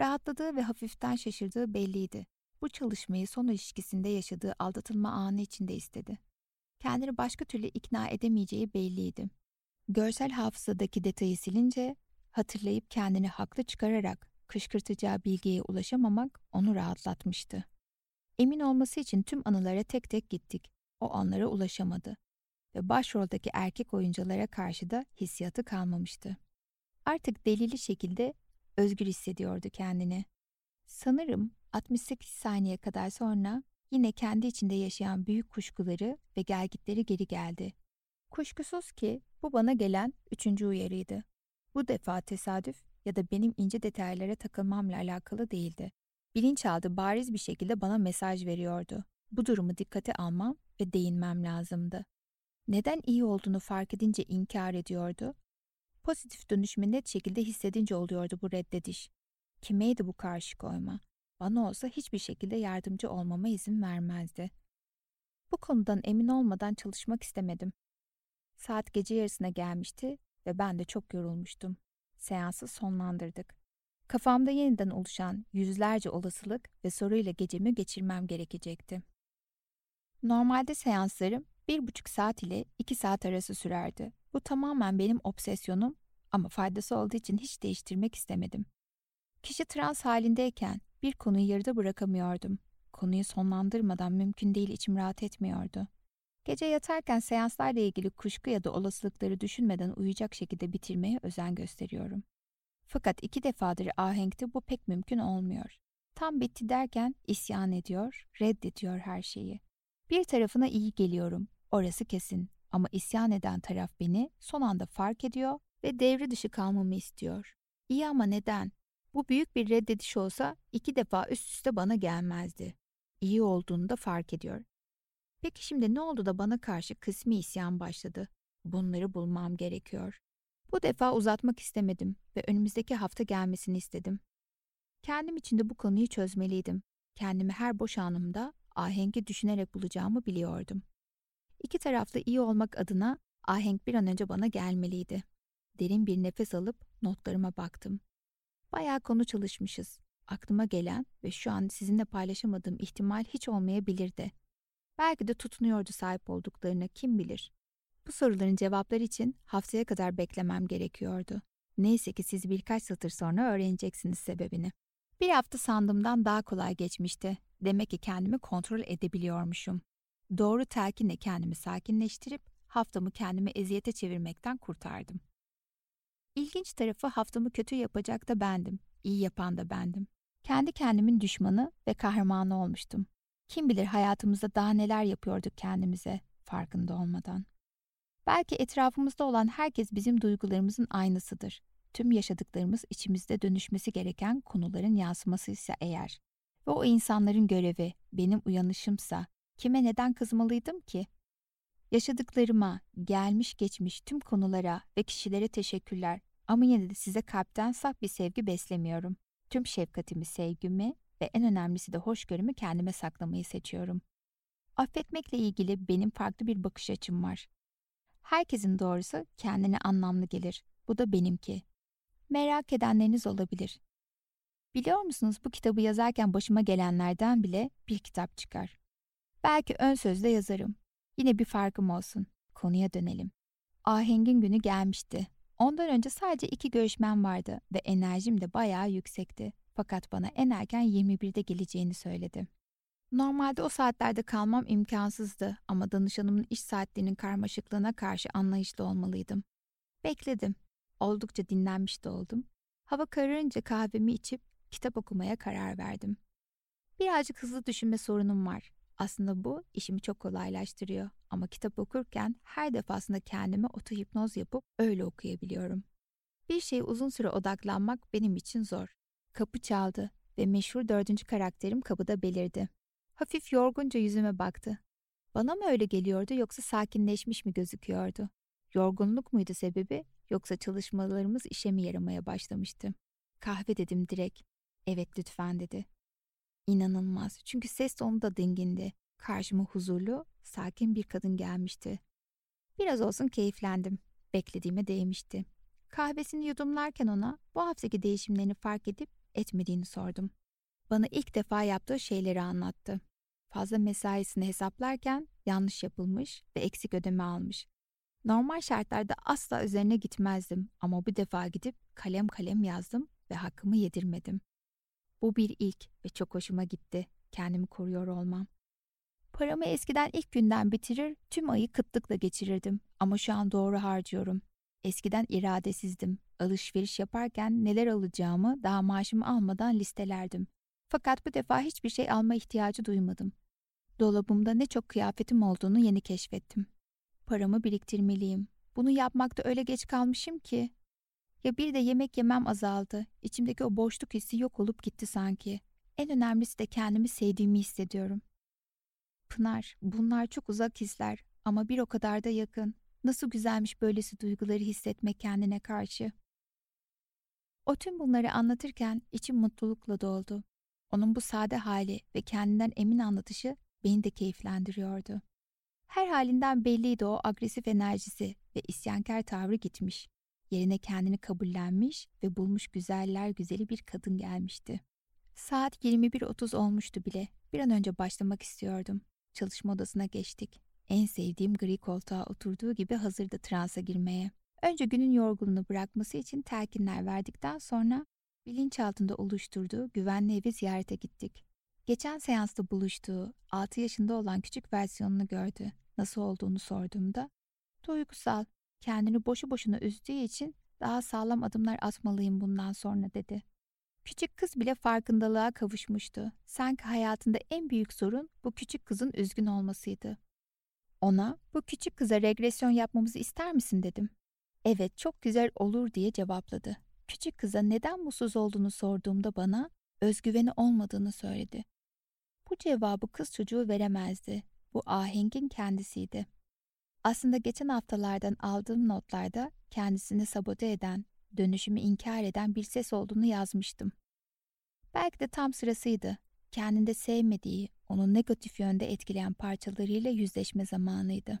Rahatladığı ve hafiften şaşırdığı belliydi. Bu çalışmayı son ilişkisinde yaşadığı aldatılma anı içinde istedi. Kendini başka türlü ikna edemeyeceği belliydi. Görsel hafızadaki detayı silince hatırlayıp kendini haklı çıkararak kışkırtacağı bilgiye ulaşamamak onu rahatlatmıştı. Emin olması için tüm anılara tek tek gittik. O anlara ulaşamadı ve başroldeki erkek oyunculara karşı da hissiyatı kalmamıştı. Artık delili şekilde özgür hissediyordu kendini. Sanırım 68 saniye kadar sonra yine kendi içinde yaşayan büyük kuşkuları ve gelgitleri geri geldi. Kuşkusuz ki bu bana gelen üçüncü uyarıydı. Bu defa tesadüf ya da benim ince detaylara takılmamla alakalı değildi. Bilinçaltı bariz bir şekilde bana mesaj veriyordu. Bu durumu dikkate almam ve değinmem lazımdı. Neden iyi olduğunu fark edince inkar ediyordu? Pozitif dönüşümü net şekilde hissedince oluyordu bu reddediş. Kimeydi bu karşı koyma? Bana olsa hiçbir şekilde yardımcı olmama izin vermezdi. Bu konudan emin olmadan çalışmak istemedim. Saat gece yarısına gelmişti ve ben de çok yorulmuştum. Seansı sonlandırdık. Kafamda yeniden oluşan yüzlerce olasılık ve soruyla gecemi geçirmem gerekecekti. Normalde seanslarım bir buçuk saat ile iki saat arası sürerdi. Bu tamamen benim obsesyonum ama faydası olduğu için hiç değiştirmek istemedim. Kişi trans halindeyken bir konuyu yarıda bırakamıyordum. Konuyu sonlandırmadan mümkün değil içim rahat etmiyordu. Gece yatarken seanslarla ilgili kuşku ya da olasılıkları düşünmeden uyuyacak şekilde bitirmeye özen gösteriyorum. Fakat iki defadır ahenkte bu pek mümkün olmuyor. Tam bitti derken isyan ediyor, reddediyor her şeyi. Bir tarafına iyi geliyorum, orası kesin. Ama isyan eden taraf beni son anda fark ediyor ve devre dışı kalmamı istiyor. İyi ama neden? Bu büyük bir reddediş olsa iki defa üst üste bana gelmezdi. İyi olduğunu da fark ediyor. Peki şimdi ne oldu da bana karşı kısmi isyan başladı? Bunları bulmam gerekiyor. Bu defa uzatmak istemedim ve önümüzdeki hafta gelmesini istedim. Kendim için de bu konuyu çözmeliydim. Kendimi her boş anımda ahengi düşünerek bulacağımı biliyordum. İki taraflı iyi olmak adına ahenk bir an önce bana gelmeliydi. Derin bir nefes alıp notlarıma baktım. Bayağı konu çalışmışız. Aklıma gelen ve şu an sizinle paylaşamadığım ihtimal hiç olmayabilirdi. Belki de tutunuyordu sahip olduklarını kim bilir. Bu soruların cevapları için haftaya kadar beklemem gerekiyordu. Neyse ki siz birkaç satır sonra öğreneceksiniz sebebini. Bir hafta sandığımdan daha kolay geçmişti. Demek ki kendimi kontrol edebiliyormuşum. Doğru telkinle kendimi sakinleştirip haftamı kendimi eziyete çevirmekten kurtardım. İlginç tarafı haftamı kötü yapacak da bendim, iyi yapan da bendim. Kendi kendimin düşmanı ve kahramanı olmuştum. Kim bilir hayatımızda daha neler yapıyorduk kendimize farkında olmadan. Belki etrafımızda olan herkes bizim duygularımızın aynısıdır. Tüm yaşadıklarımız içimizde dönüşmesi gereken konuların yansıması ise eğer ve o insanların görevi benim uyanışımsa kime neden kızmalıydım ki? Yaşadıklarıma, gelmiş geçmiş tüm konulara ve kişilere teşekkürler ama yine de size kalpten saf bir sevgi beslemiyorum. Tüm şefkatimi, sevgimi ve en önemlisi de hoşgörümü kendime saklamayı seçiyorum. Affetmekle ilgili benim farklı bir bakış açım var. Herkesin doğrusu kendine anlamlı gelir. Bu da benimki. Merak edenleriniz olabilir. Biliyor musunuz bu kitabı yazarken başıma gelenlerden bile bir kitap çıkar. Belki ön sözde yazarım. Yine bir farkım olsun. Konuya dönelim. Ahengin günü gelmişti. Ondan önce sadece iki görüşmem vardı ve enerjim de bayağı yüksekti. Fakat bana en erken 21'de geleceğini söyledi. Normalde o saatlerde kalmam imkansızdı ama danışanımın iş saatlerinin karmaşıklığına karşı anlayışlı olmalıydım. Bekledim. Oldukça dinlenmiş de oldum. Hava kararınca kahvemi içip kitap okumaya karar verdim. Birazcık hızlı düşünme sorunum var. Aslında bu işimi çok kolaylaştırıyor ama kitap okurken her defasında kendime otohipnoz yapıp öyle okuyabiliyorum. Bir şeye uzun süre odaklanmak benim için zor. Kapı çaldı ve meşhur dördüncü karakterim kapıda belirdi. Hafif yorgunca yüzüme baktı. Bana mı öyle geliyordu yoksa sakinleşmiş mi gözüküyordu? Yorgunluk muydu sebebi yoksa çalışmalarımız işe mi yaramaya başlamıştı? Kahve dedim direkt. Evet lütfen dedi. İnanılmaz çünkü ses tonu da dingindi. Karşıma huzurlu, sakin bir kadın gelmişti. Biraz olsun keyiflendim. Beklediğime değmişti. Kahvesini yudumlarken ona bu haftaki değişimlerini fark edip etmediğini sordum. Bana ilk defa yaptığı şeyleri anlattı. Fazla mesaisini hesaplarken yanlış yapılmış ve eksik ödeme almış. Normal şartlarda asla üzerine gitmezdim ama bu defa gidip kalem kalem yazdım ve hakkımı yedirmedim. Bu bir ilk ve çok hoşuma gitti. Kendimi koruyor olmam. Paramı eskiden ilk günden bitirir, tüm ayı kıtlıkla geçirirdim ama şu an doğru harcıyorum. Eskiden iradesizdim. Alışveriş yaparken neler alacağımı daha maaşımı almadan listelerdim. Fakat bu defa hiçbir şey alma ihtiyacı duymadım. Dolabımda ne çok kıyafetim olduğunu yeni keşfettim. Paramı biriktirmeliyim. Bunu yapmakta öyle geç kalmışım ki. Ya bir de yemek yemem azaldı. İçimdeki o boşluk hissi yok olup gitti sanki. En önemlisi de kendimi sevdiğimi hissediyorum. Pınar, bunlar çok uzak hisler ama bir o kadar da yakın. Nasıl güzelmiş böylesi duyguları hissetmek kendine karşı. O tüm bunları anlatırken içim mutlulukla doldu. Onun bu sade hali ve kendinden emin anlatışı beni de keyiflendiriyordu. Her halinden belliydi o agresif enerjisi ve isyankar tavrı gitmiş. Yerine kendini kabullenmiş ve bulmuş güzeller güzeli bir kadın gelmişti. Saat 21.30 olmuştu bile. Bir an önce başlamak istiyordum. Çalışma odasına geçtik. En sevdiğim gri koltuğa oturduğu gibi hazırdı transa girmeye. Önce günün yorgunluğunu bırakması için telkinler verdikten sonra bilinçaltında oluşturduğu güvenli evi ziyarete gittik. Geçen seansta buluştuğu 6 yaşında olan küçük versiyonunu gördü. Nasıl olduğunu sorduğumda duygusal, kendini boşu boşuna üzdüğü için daha sağlam adımlar atmalıyım bundan sonra dedi. Küçük kız bile farkındalığa kavuşmuştu. Sanki hayatında en büyük sorun bu küçük kızın üzgün olmasıydı. Ona bu küçük kıza regresyon yapmamızı ister misin dedim. Evet çok güzel olur diye cevapladı. Küçük kıza neden mutsuz olduğunu sorduğumda bana özgüveni olmadığını söyledi. Bu cevabı kız çocuğu veremezdi. Bu ahengin kendisiydi. Aslında geçen haftalardan aldığım notlarda kendisini sabote eden, dönüşümü inkar eden bir ses olduğunu yazmıştım. Belki de tam sırasıydı. Kendinde sevmediği, onu negatif yönde etkileyen parçalarıyla yüzleşme zamanıydı.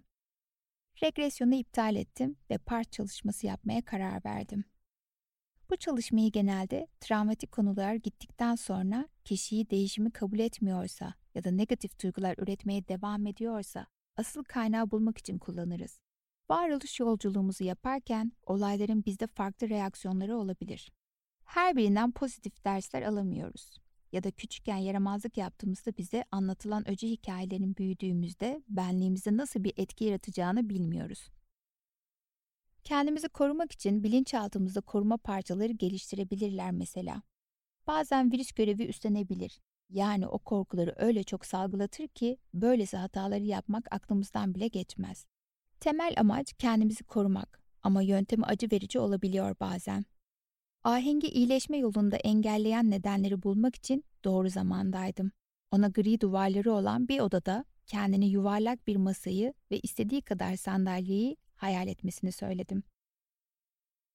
Regresyonu iptal ettim ve part çalışması yapmaya karar verdim. Bu çalışmayı genelde travmatik konular gittikten sonra kişiyi değişimi kabul etmiyorsa ya da negatif duygular üretmeye devam ediyorsa asıl kaynağı bulmak için kullanırız. Varoluş yolculuğumuzu yaparken olayların bizde farklı reaksiyonları olabilir. Her birinden pozitif dersler alamıyoruz. Ya da küçükken yaramazlık yaptığımızda bize anlatılan öcü hikayelerin büyüdüğümüzde benliğimizde nasıl bir etki yaratacağını bilmiyoruz. Kendimizi korumak için bilinçaltımızda koruma parçaları geliştirebilirler mesela. Bazen virüs görevi üstlenebilir. Yani o korkuları öyle çok salgılatır ki böylesi hataları yapmak aklımızdan bile geçmez. Temel amaç kendimizi korumak ama yöntemi acı verici olabiliyor bazen. Ahengi iyileşme yolunda engelleyen nedenleri bulmak için doğru zamandaydım. Ona gri duvarları olan bir odada kendini yuvarlak bir masayı ve istediği kadar sandalyeyi hayal etmesini söyledim.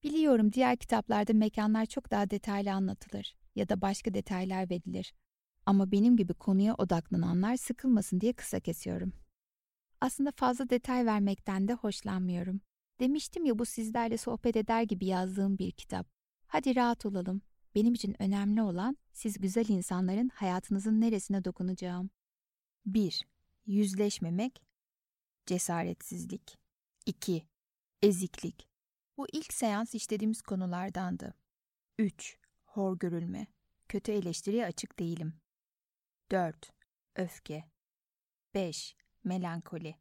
Biliyorum diğer kitaplarda mekanlar çok daha detaylı anlatılır ya da başka detaylar verilir. Ama benim gibi konuya odaklananlar sıkılmasın diye kısa kesiyorum. Aslında fazla detay vermekten de hoşlanmıyorum. Demiştim ya bu sizlerle sohbet eder gibi yazdığım bir kitap. Hadi rahat olalım. Benim için önemli olan siz güzel insanların hayatınızın neresine dokunacağım. 1. Yüzleşmemek, cesaretsizlik. 2. Eziklik. Bu ilk seans işlediğimiz konulardandı. 3. Hor görülme. Kötü eleştiriye açık değilim. 4. Öfke. 5. Melankoli.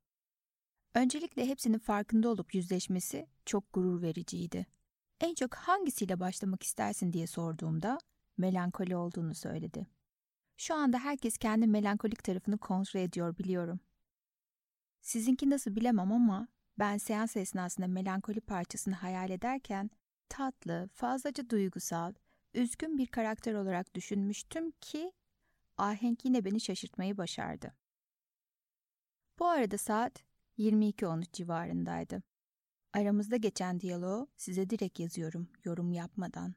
Öncelikle hepsinin farkında olup yüzleşmesi çok gurur vericiydi. En çok hangisiyle başlamak istersin diye sorduğumda melankoli olduğunu söyledi. Şu anda herkes kendi melankolik tarafını kontrol ediyor biliyorum. Sizinki nasıl bilemem ama ben seans esnasında melankoli parçasını hayal ederken tatlı, fazlaca duygusal, üzgün bir karakter olarak düşünmüştüm ki ahenk yine beni şaşırtmayı başardı. Bu arada saat 22.13 civarındaydı. Aramızda geçen diyaloğu size direkt yazıyorum, yorum yapmadan.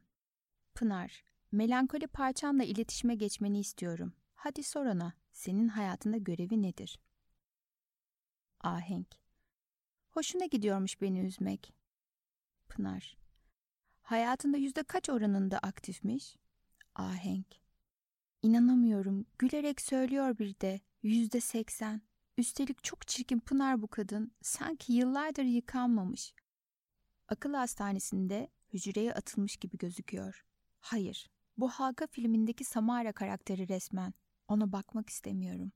Pınar, melankoli parçamla iletişime geçmeni istiyorum. Hadi sor ona, senin hayatında görevi nedir? Ahenk, hoşuna gidiyormuş beni üzmek. Pınar, hayatında yüzde kaç oranında aktifmiş? Ahenk, İnanamıyorum, gülerek söylüyor bir de, yüzde seksen. Üstelik çok çirkin Pınar bu kadın. Sanki yıllardır yıkanmamış. Akıl hastanesinde hücreye atılmış gibi gözüküyor. Hayır, bu Halka filmindeki Samara karakteri resmen. Ona bakmak istemiyorum.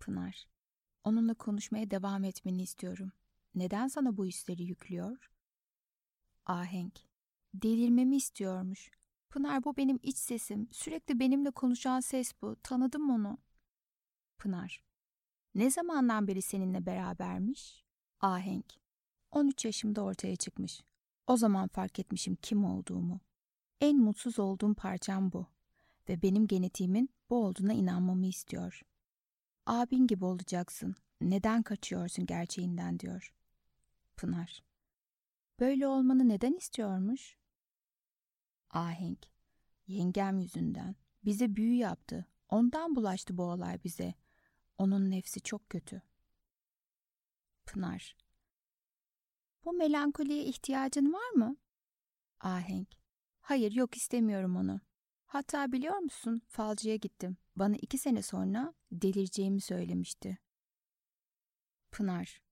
Pınar, onunla konuşmaya devam etmeni istiyorum. Neden sana bu hisleri yüklüyor? Ahenk, delirmemi istiyormuş. Pınar bu benim iç sesim. Sürekli benimle konuşan ses bu. Tanıdım onu. Pınar. Ne zamandan beri seninle berabermiş? Ahenk. 13 yaşımda ortaya çıkmış. O zaman fark etmişim kim olduğumu. En mutsuz olduğum parçam bu. Ve benim genetiğimin bu olduğuna inanmamı istiyor. Abin gibi olacaksın. Neden kaçıyorsun gerçeğinden diyor. Pınar. Böyle olmanı neden istiyormuş? Ahenk. Yengem yüzünden. Bize büyü yaptı. Ondan bulaştı bu olay bize. Onun nefsi çok kötü. Pınar. Bu melankoliye ihtiyacın var mı? Ahenk. Hayır yok istemiyorum onu. Hatta biliyor musun falcıya gittim. Bana iki sene sonra delireceğimi söylemişti. Pınar.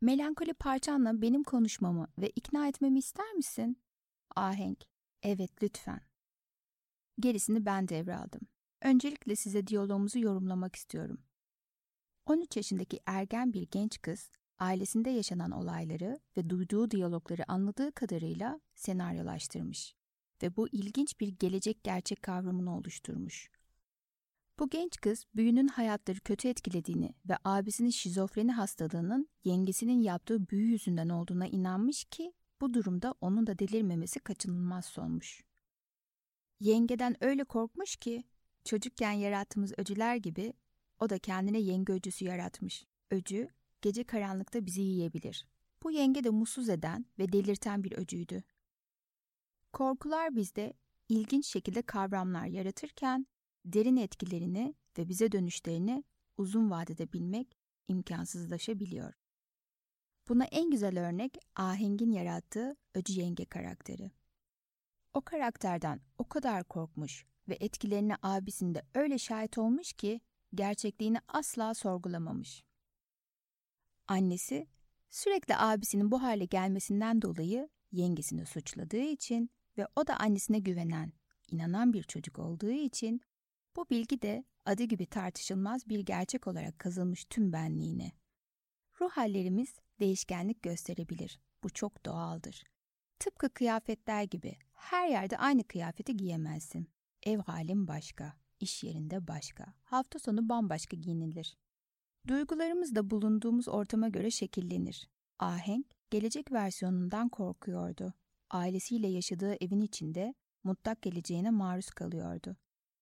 Melankoli parçanla benim konuşmamı ve ikna etmemi ister misin? Ahenk. Evet lütfen. Gerisini ben devraldım. Öncelikle size diyalogumuzu yorumlamak istiyorum. 13 yaşındaki ergen bir genç kız, ailesinde yaşanan olayları ve duyduğu diyalogları anladığı kadarıyla senaryolaştırmış ve bu ilginç bir gelecek gerçek kavramını oluşturmuş. Bu genç kız büyünün hayatları kötü etkilediğini ve abisinin şizofreni hastalığının yengesinin yaptığı büyü yüzünden olduğuna inanmış ki bu durumda onun da delirmemesi kaçınılmaz sonmuş. Yengeden öyle korkmuş ki çocukken yarattığımız öcüler gibi o da kendine yenge öcüsü yaratmış. Öcü gece karanlıkta bizi yiyebilir. Bu yenge de mutsuz eden ve delirten bir öcüydü. Korkular bizde ilginç şekilde kavramlar yaratırken derin etkilerini ve bize dönüşlerini uzun vadede bilmek imkansızlaşabiliyor. Buna en güzel örnek Aheng'in yarattığı Öcü Yenge karakteri. O karakterden o kadar korkmuş ve etkilerine abisinde öyle şahit olmuş ki gerçekliğini asla sorgulamamış. Annesi sürekli abisinin bu hale gelmesinden dolayı yengesini suçladığı için ve o da annesine güvenen, inanan bir çocuk olduğu için bu bilgi de adı gibi tartışılmaz bir gerçek olarak kazılmış tüm benliğine. Ruh hallerimiz değişkenlik gösterebilir. Bu çok doğaldır. Tıpkı kıyafetler gibi her yerde aynı kıyafeti giyemezsin. Ev halin başka, iş yerinde başka, hafta sonu bambaşka giyinilir. Duygularımız da bulunduğumuz ortama göre şekillenir. Ahenk, gelecek versiyonundan korkuyordu. Ailesiyle yaşadığı evin içinde mutlak geleceğine maruz kalıyordu.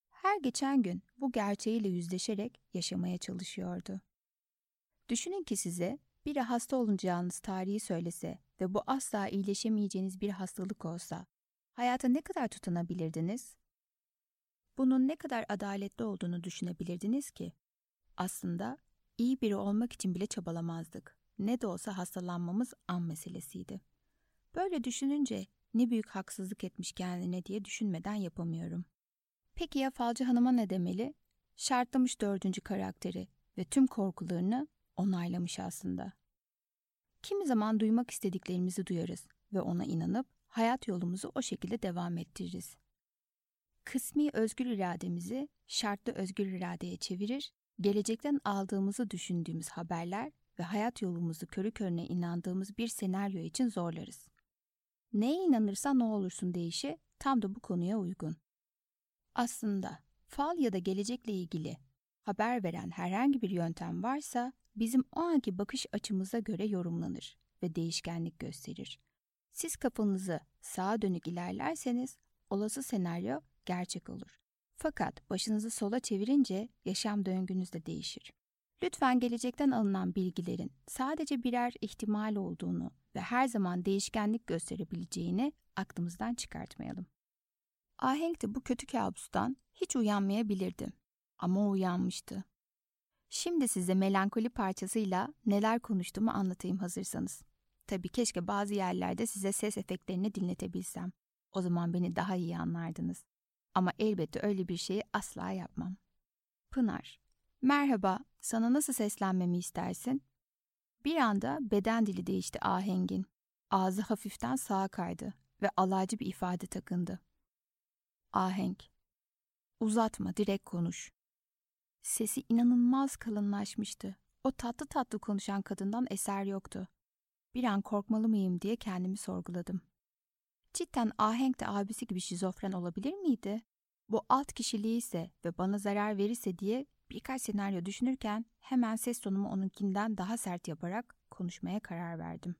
Her geçen gün bu gerçeğiyle yüzleşerek yaşamaya çalışıyordu. Düşünün ki size biri hasta olacağınız tarihi söylese ve bu asla iyileşemeyeceğiniz bir hastalık olsa, hayata ne kadar tutunabilirdiniz? Bunun ne kadar adaletli olduğunu düşünebilirdiniz ki? Aslında iyi biri olmak için bile çabalamazdık. Ne de olsa hastalanmamız an meselesiydi. Böyle düşününce ne büyük haksızlık etmiş kendine diye düşünmeden yapamıyorum. Peki ya Falcı Hanım'a ne demeli? Şartlamış dördüncü karakteri ve tüm korkularını onaylamış aslında. Kimi zaman duymak istediklerimizi duyarız ve ona inanıp hayat yolumuzu o şekilde devam ettiririz. Kısmi özgür irademizi şartlı özgür iradeye çevirir, gelecekten aldığımızı düşündüğümüz haberler ve hayat yolumuzu körü körüne inandığımız bir senaryo için zorlarız. Neye inanırsan ne olursun deyişi tam da bu konuya uygun. Aslında fal ya da gelecekle ilgili haber veren herhangi bir yöntem varsa bizim o anki bakış açımıza göre yorumlanır ve değişkenlik gösterir. Siz kafanızı sağa dönük ilerlerseniz olası senaryo gerçek olur. Fakat başınızı sola çevirince yaşam döngünüz de değişir. Lütfen gelecekten alınan bilgilerin sadece birer ihtimal olduğunu ve her zaman değişkenlik gösterebileceğini aklımızdan çıkartmayalım. Ahenk de bu kötü kabustan hiç uyanmayabilirdi. Ama uyanmıştı. Şimdi size melankoli parçasıyla neler konuştuğumu anlatayım hazırsanız. Tabii keşke bazı yerlerde size ses efektlerini dinletebilsem. O zaman beni daha iyi anlardınız. Ama elbette öyle bir şeyi asla yapmam. Pınar, merhaba, sana nasıl seslenmemi istersin? Bir anda beden dili değişti ahengin. Ağzı hafiften sağa kaydı ve alaycı bir ifade takındı. Ahenk. Uzatma, direkt konuş. Sesi inanılmaz kalınlaşmıştı. O tatlı tatlı konuşan kadından eser yoktu. Bir an korkmalı mıyım diye kendimi sorguladım. Cidden Ahenk de abisi gibi şizofren olabilir miydi? Bu alt kişiliği ise ve bana zarar verirse diye birkaç senaryo düşünürken hemen ses tonumu onunkinden daha sert yaparak konuşmaya karar verdim.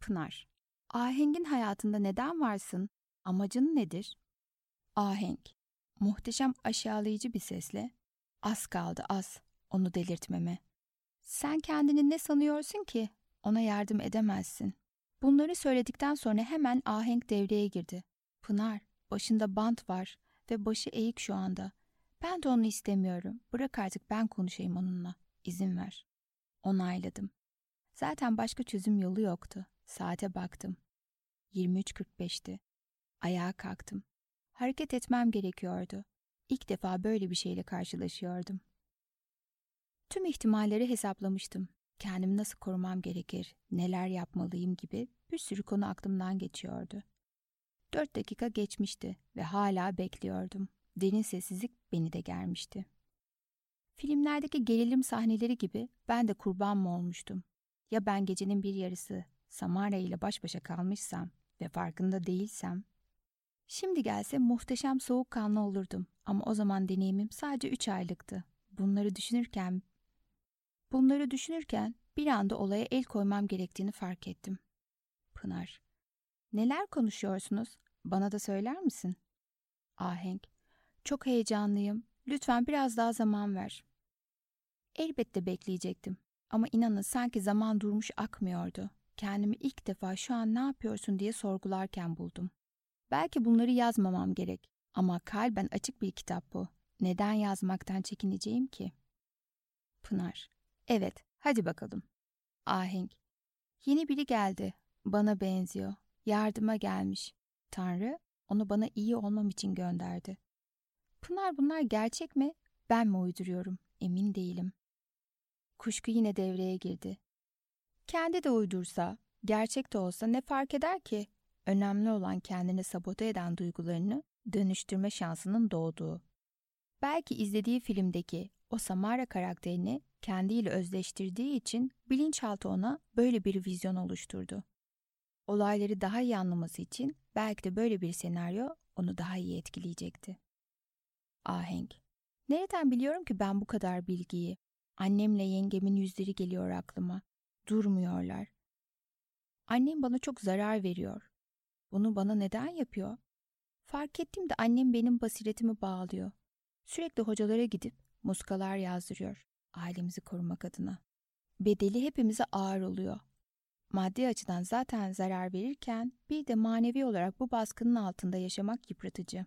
Pınar, Aheng'in hayatında neden varsın? Amacın nedir? Ahenk, muhteşem aşağılayıcı bir sesle, az kaldı az, onu delirtmeme. Sen kendini ne sanıyorsun ki? Ona yardım edemezsin. Bunları söyledikten sonra hemen ahenk devreye girdi. Pınar, başında bant var ve başı eğik şu anda. Ben de onu istemiyorum. Bırak artık ben konuşayım onunla. İzin ver. Onayladım. Zaten başka çözüm yolu yoktu. Saate baktım. 23.45'ti. Ayağa kalktım. Hareket etmem gerekiyordu. İlk defa böyle bir şeyle karşılaşıyordum. Tüm ihtimalleri hesaplamıştım. Kendimi nasıl korumam gerekir, neler yapmalıyım gibi bir sürü konu aklımdan geçiyordu. Dört dakika geçmişti ve hala bekliyordum. Derin sessizlik beni de germişti. Filmlerdeki gerilim sahneleri gibi ben de kurban mı olmuştum? Ya ben gecenin bir yarısı Samara ile baş başa kalmışsam ve farkında değilsem? Şimdi gelse muhteşem soğukkanlı olurdum ama o zaman deneyimim sadece üç aylıktı. Bunları düşünürken Bunları düşünürken bir anda olaya el koymam gerektiğini fark ettim. Pınar. Neler konuşuyorsunuz? Bana da söyler misin? Ahenk. Çok heyecanlıyım. Lütfen biraz daha zaman ver. Elbette bekleyecektim. Ama inanın sanki zaman durmuş akmıyordu. Kendimi ilk defa şu an ne yapıyorsun diye sorgularken buldum. Belki bunları yazmamam gerek. Ama kalben açık bir kitap bu. Neden yazmaktan çekineceğim ki? Pınar. Evet, hadi bakalım. Ahenk. Yeni biri geldi. Bana benziyor. Yardıma gelmiş. Tanrı onu bana iyi olmam için gönderdi. Pınar bunlar gerçek mi? Ben mi uyduruyorum? Emin değilim. Kuşku yine devreye girdi. Kendi de uydursa, gerçek de olsa ne fark eder ki? Önemli olan kendini sabote eden duygularını dönüştürme şansının doğduğu. Belki izlediği filmdeki o Samara karakterini kendiyle özleştirdiği için bilinçaltı ona böyle bir vizyon oluşturdu. Olayları daha iyi anlaması için belki de böyle bir senaryo onu daha iyi etkileyecekti. Ahenk. Nereden biliyorum ki ben bu kadar bilgiyi? Annemle yengemin yüzleri geliyor aklıma. Durmuyorlar. Annem bana çok zarar veriyor. Bunu bana neden yapıyor? Fark ettim de annem benim basiretimi bağlıyor. Sürekli hocalara gidip muskalar yazdırıyor ailemizi korumak adına. Bedeli hepimize ağır oluyor. Maddi açıdan zaten zarar verirken bir de manevi olarak bu baskının altında yaşamak yıpratıcı.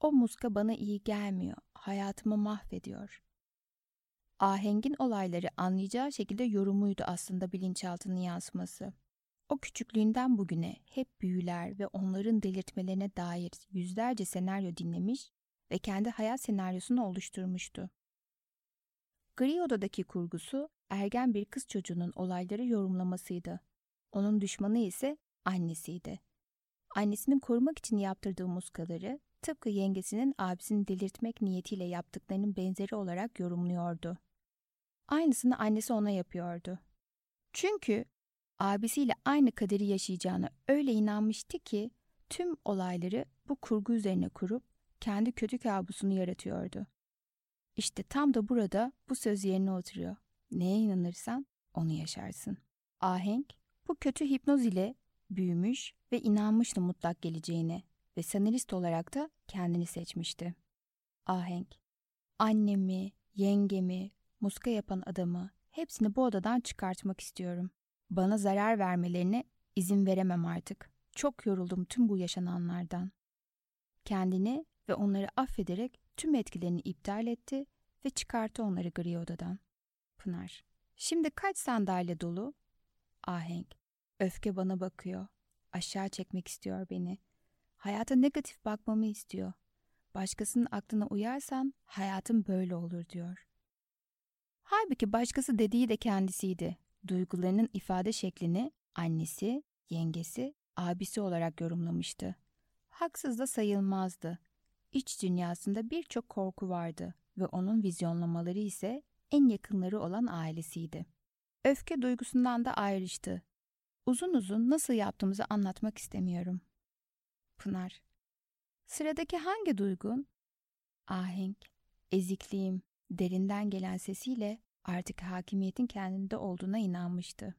O muska bana iyi gelmiyor, hayatımı mahvediyor. Ahengin olayları anlayacağı şekilde yorumuydu aslında bilinçaltının yansıması. O küçüklüğünden bugüne hep büyüler ve onların delirtmelerine dair yüzlerce senaryo dinlemiş ve kendi hayat senaryosunu oluşturmuştu. Gri odadaki kurgusu ergen bir kız çocuğunun olayları yorumlamasıydı. Onun düşmanı ise annesiydi. Annesinin korumak için yaptırdığı muskaları tıpkı yengesinin abisini delirtmek niyetiyle yaptıklarının benzeri olarak yorumluyordu. Aynısını annesi ona yapıyordu. Çünkü abisiyle aynı kaderi yaşayacağına öyle inanmıştı ki tüm olayları bu kurgu üzerine kurup kendi kötü kabusunu yaratıyordu. İşte tam da burada bu söz yerine oturuyor. Neye inanırsan onu yaşarsın. Ahenk bu kötü hipnoz ile büyümüş ve inanmıştı mutlak geleceğine ve senarist olarak da kendini seçmişti. Ahenk annemi, yengemi, muska yapan adamı hepsini bu odadan çıkartmak istiyorum. Bana zarar vermelerine izin veremem artık. Çok yoruldum tüm bu yaşananlardan. Kendini ve onları affederek tüm etkilerini iptal etti ve çıkarttı onları gri odadan. Pınar. Şimdi kaç sandalye dolu? Ahenk. Öfke bana bakıyor. Aşağı çekmek istiyor beni. Hayata negatif bakmamı istiyor. Başkasının aklına uyarsan hayatım böyle olur diyor. Halbuki başkası dediği de kendisiydi. Duygularının ifade şeklini annesi, yengesi, abisi olarak yorumlamıştı. Haksız da sayılmazdı. İç dünyasında birçok korku vardı ve onun vizyonlamaları ise en yakınları olan ailesiydi. Öfke duygusundan da ayrıştı. Uzun uzun nasıl yaptığımızı anlatmak istemiyorum. Pınar. Sıradaki hangi duygun? Ahenk, ezikliğim, derinden gelen sesiyle artık hakimiyetin kendinde olduğuna inanmıştı.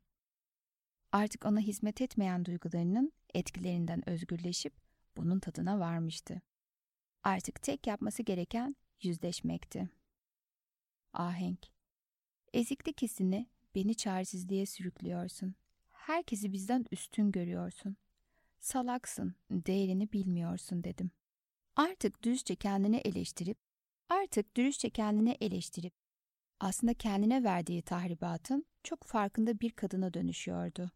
Artık ona hizmet etmeyen duygularının etkilerinden özgürleşip bunun tadına varmıştı. Artık tek yapması gereken yüzleşmekti. Ahenk Eziklik hissini Beni çaresizliğe sürüklüyorsun. Herkesi bizden üstün görüyorsun. Salaksın, değerini bilmiyorsun dedim. Artık dürüstçe kendini eleştirip, artık dürüstçe kendini eleştirip, aslında kendine verdiği tahribatın çok farkında bir kadına dönüşüyordu.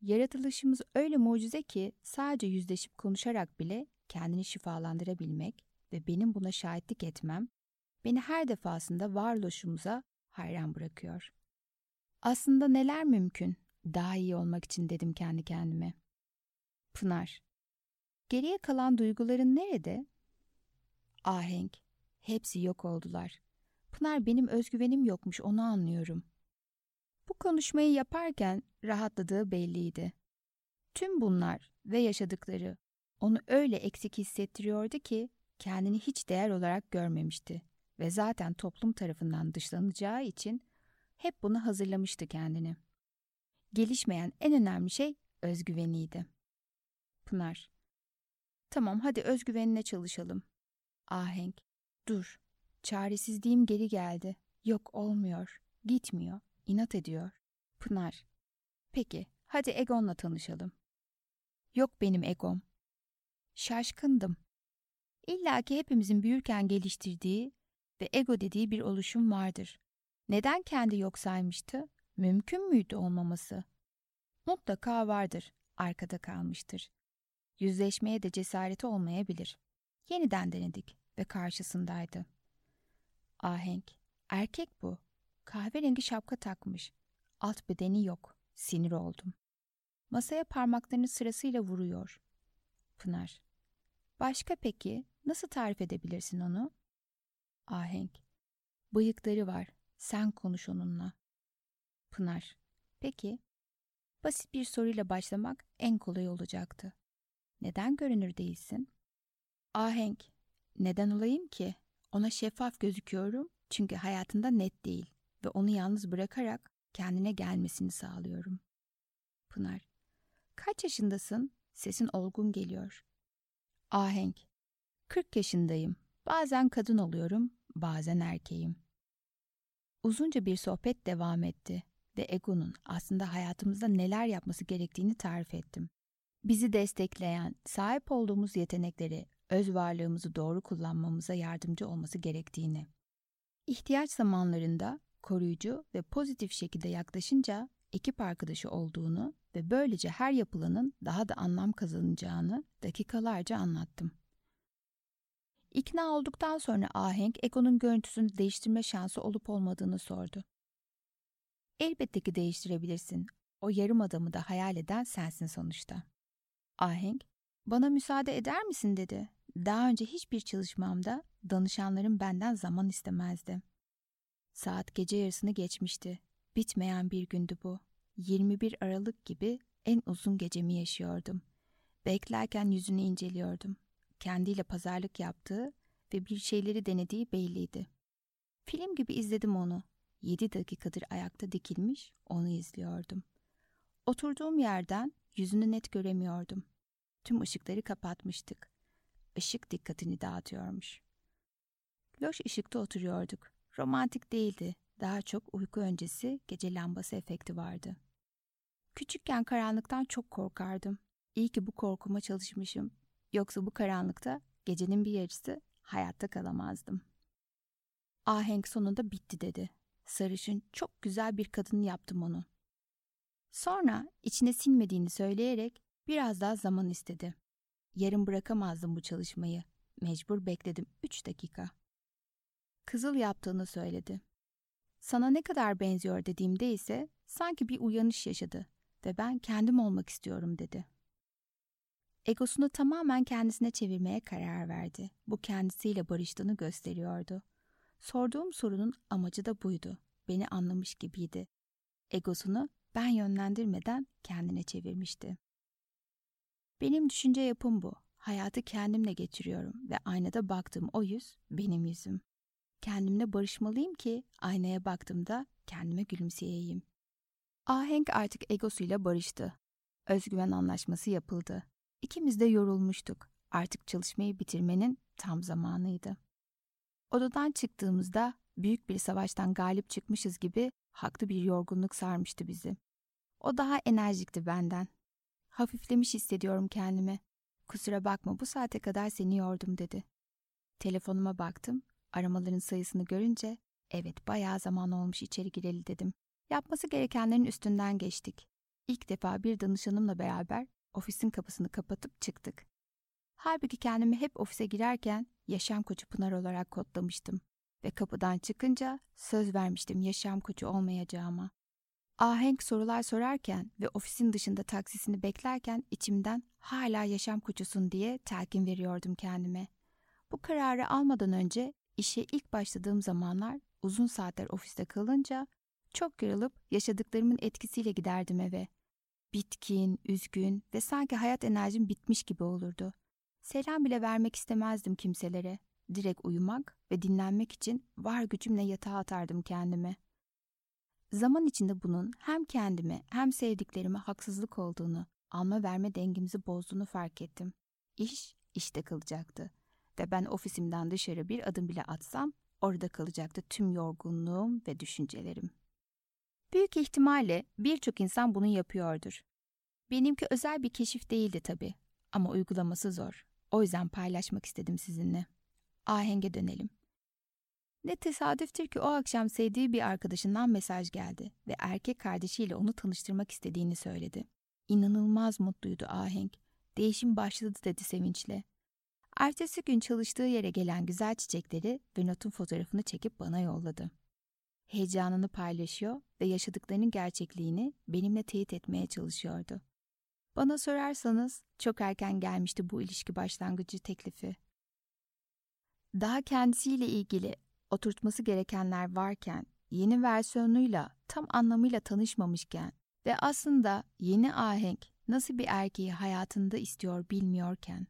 Yaratılışımız öyle mucize ki sadece yüzleşip konuşarak bile kendini şifalandırabilmek ve benim buna şahitlik etmem, beni her defasında varoluşumuza hayran bırakıyor. Aslında neler mümkün daha iyi olmak için dedim kendi kendime. Pınar. Geriye kalan duyguların nerede? Ahenk. Hepsi yok oldular. Pınar benim özgüvenim yokmuş onu anlıyorum. Bu konuşmayı yaparken rahatladığı belliydi. Tüm bunlar ve yaşadıkları onu öyle eksik hissettiriyordu ki kendini hiç değer olarak görmemişti ve zaten toplum tarafından dışlanacağı için hep bunu hazırlamıştı kendini. Gelişmeyen en önemli şey özgüveniydi. Pınar. Tamam hadi özgüvenine çalışalım. Ahenk. Dur. Çaresizliğim geri geldi. Yok olmuyor. Gitmiyor. İnat ediyor. Pınar. Peki hadi egonla tanışalım. Yok benim egom. Şaşkındım. İlla ki hepimizin büyürken geliştirdiği ve ego dediği bir oluşum vardır. Neden kendi yok saymıştı? Mümkün müydü olmaması? Mutlaka vardır, arkada kalmıştır. Yüzleşmeye de cesareti olmayabilir. Yeniden denedik ve karşısındaydı. Ahenk, erkek bu. Kahverengi şapka takmış. Alt bedeni yok. Sinir oldum. Masaya parmaklarını sırasıyla vuruyor. Pınar, başka peki nasıl tarif edebilirsin onu? Ahenk, bıyıkları var. Sen konuş onunla. Pınar, peki. Basit bir soruyla başlamak en kolay olacaktı. Neden görünür değilsin? Ahenk, neden olayım ki? Ona şeffaf gözüküyorum çünkü hayatında net değil ve onu yalnız bırakarak kendine gelmesini sağlıyorum. Pınar, kaç yaşındasın? Sesin olgun geliyor. Ahenk, 40 yaşındayım. Bazen kadın oluyorum, bazen erkeğim. Uzunca bir sohbet devam etti ve Ego'nun aslında hayatımızda neler yapması gerektiğini tarif ettim. Bizi destekleyen, sahip olduğumuz yetenekleri, öz varlığımızı doğru kullanmamıza yardımcı olması gerektiğini. İhtiyaç zamanlarında koruyucu ve pozitif şekilde yaklaşınca ekip arkadaşı olduğunu ve böylece her yapılanın daha da anlam kazanacağını dakikalarca anlattım. İkna olduktan sonra Ahenk Ego'nun görüntüsünü değiştirme şansı olup olmadığını sordu. Elbette ki değiştirebilirsin. O yarım adamı da hayal eden sensin sonuçta. Ahenk, bana müsaade eder misin dedi. Daha önce hiçbir çalışmamda danışanlarım benden zaman istemezdi. Saat gece yarısını geçmişti. Bitmeyen bir gündü bu. 21 Aralık gibi en uzun gecemi yaşıyordum. Beklerken yüzünü inceliyordum. Kendiyle pazarlık yaptığı ve bir şeyleri denediği belliydi. Film gibi izledim onu. Yedi dakikadır ayakta dikilmiş, onu izliyordum. Oturduğum yerden yüzünü net göremiyordum. Tüm ışıkları kapatmıştık. Işık dikkatini dağıtıyormuş. Loş ışıkta oturuyorduk. Romantik değildi. Daha çok uyku öncesi gece lambası efekti vardı. Küçükken karanlıktan çok korkardım. İyi ki bu korkuma çalışmışım. Yoksa bu karanlıkta gecenin bir yarısı hayatta kalamazdım. Ahenk sonunda bitti dedi. Sarışın çok güzel bir kadın yaptım onu. Sonra içine sinmediğini söyleyerek biraz daha zaman istedi. Yarın bırakamazdım bu çalışmayı. Mecbur bekledim üç dakika. Kızıl yaptığını söyledi. Sana ne kadar benziyor dediğimde ise sanki bir uyanış yaşadı ve ben kendim olmak istiyorum dedi. Egosunu tamamen kendisine çevirmeye karar verdi. Bu kendisiyle barıştığını gösteriyordu. Sorduğum sorunun amacı da buydu. Beni anlamış gibiydi. Egosunu ben yönlendirmeden kendine çevirmişti. Benim düşünce yapım bu. Hayatı kendimle geçiriyorum ve aynada baktığım o yüz benim yüzüm. Kendimle barışmalıyım ki aynaya baktığımda kendime gülümseyeyim. Ahenk artık egosuyla barıştı. Özgüven anlaşması yapıldı. İkimiz de yorulmuştuk. Artık çalışmayı bitirmenin tam zamanıydı. Odadan çıktığımızda büyük bir savaştan galip çıkmışız gibi haklı bir yorgunluk sarmıştı bizi. O daha enerjikti benden. Hafiflemiş hissediyorum kendimi. Kusura bakma bu saate kadar seni yordum dedi. Telefonuma baktım. Aramaların sayısını görünce evet bayağı zaman olmuş içeri gireli dedim. Yapması gerekenlerin üstünden geçtik. İlk defa bir danışanımla beraber ofisin kapısını kapatıp çıktık. Halbuki kendimi hep ofise girerken yaşam koçu Pınar olarak kodlamıştım ve kapıdan çıkınca söz vermiştim yaşam koçu olmayacağıma. Ahenk sorular sorarken ve ofisin dışında taksisini beklerken içimden hala yaşam koçusun diye telkin veriyordum kendime. Bu kararı almadan önce işe ilk başladığım zamanlar uzun saatler ofiste kalınca çok yorulup yaşadıklarımın etkisiyle giderdim eve. Bitkin, üzgün ve sanki hayat enerjim bitmiş gibi olurdu. Selam bile vermek istemezdim kimselere. Direkt uyumak ve dinlenmek için var gücümle yatağa atardım kendimi. Zaman içinde bunun hem kendime hem sevdiklerime haksızlık olduğunu, alma verme dengemizi bozduğunu fark ettim. İş, işte kalacaktı. Ve ben ofisimden dışarı bir adım bile atsam orada kalacaktı tüm yorgunluğum ve düşüncelerim. Büyük ihtimalle birçok insan bunu yapıyordur. Benimki özel bir keşif değildi tabii ama uygulaması zor. O yüzden paylaşmak istedim sizinle. Ahenge dönelim. Ne tesadüftür ki o akşam sevdiği bir arkadaşından mesaj geldi ve erkek kardeşiyle onu tanıştırmak istediğini söyledi. İnanılmaz mutluydu Ahenk. Değişim başladı dedi sevinçle. Ertesi gün çalıştığı yere gelen güzel çiçekleri ve notun fotoğrafını çekip bana yolladı. Heyecanını paylaşıyor ve yaşadıklarının gerçekliğini benimle teyit etmeye çalışıyordu. Bana sorarsanız çok erken gelmişti bu ilişki başlangıcı teklifi. Daha kendisiyle ilgili oturtması gerekenler varken, yeni versiyonuyla tam anlamıyla tanışmamışken ve aslında yeni ahenk nasıl bir erkeği hayatında istiyor bilmiyorken.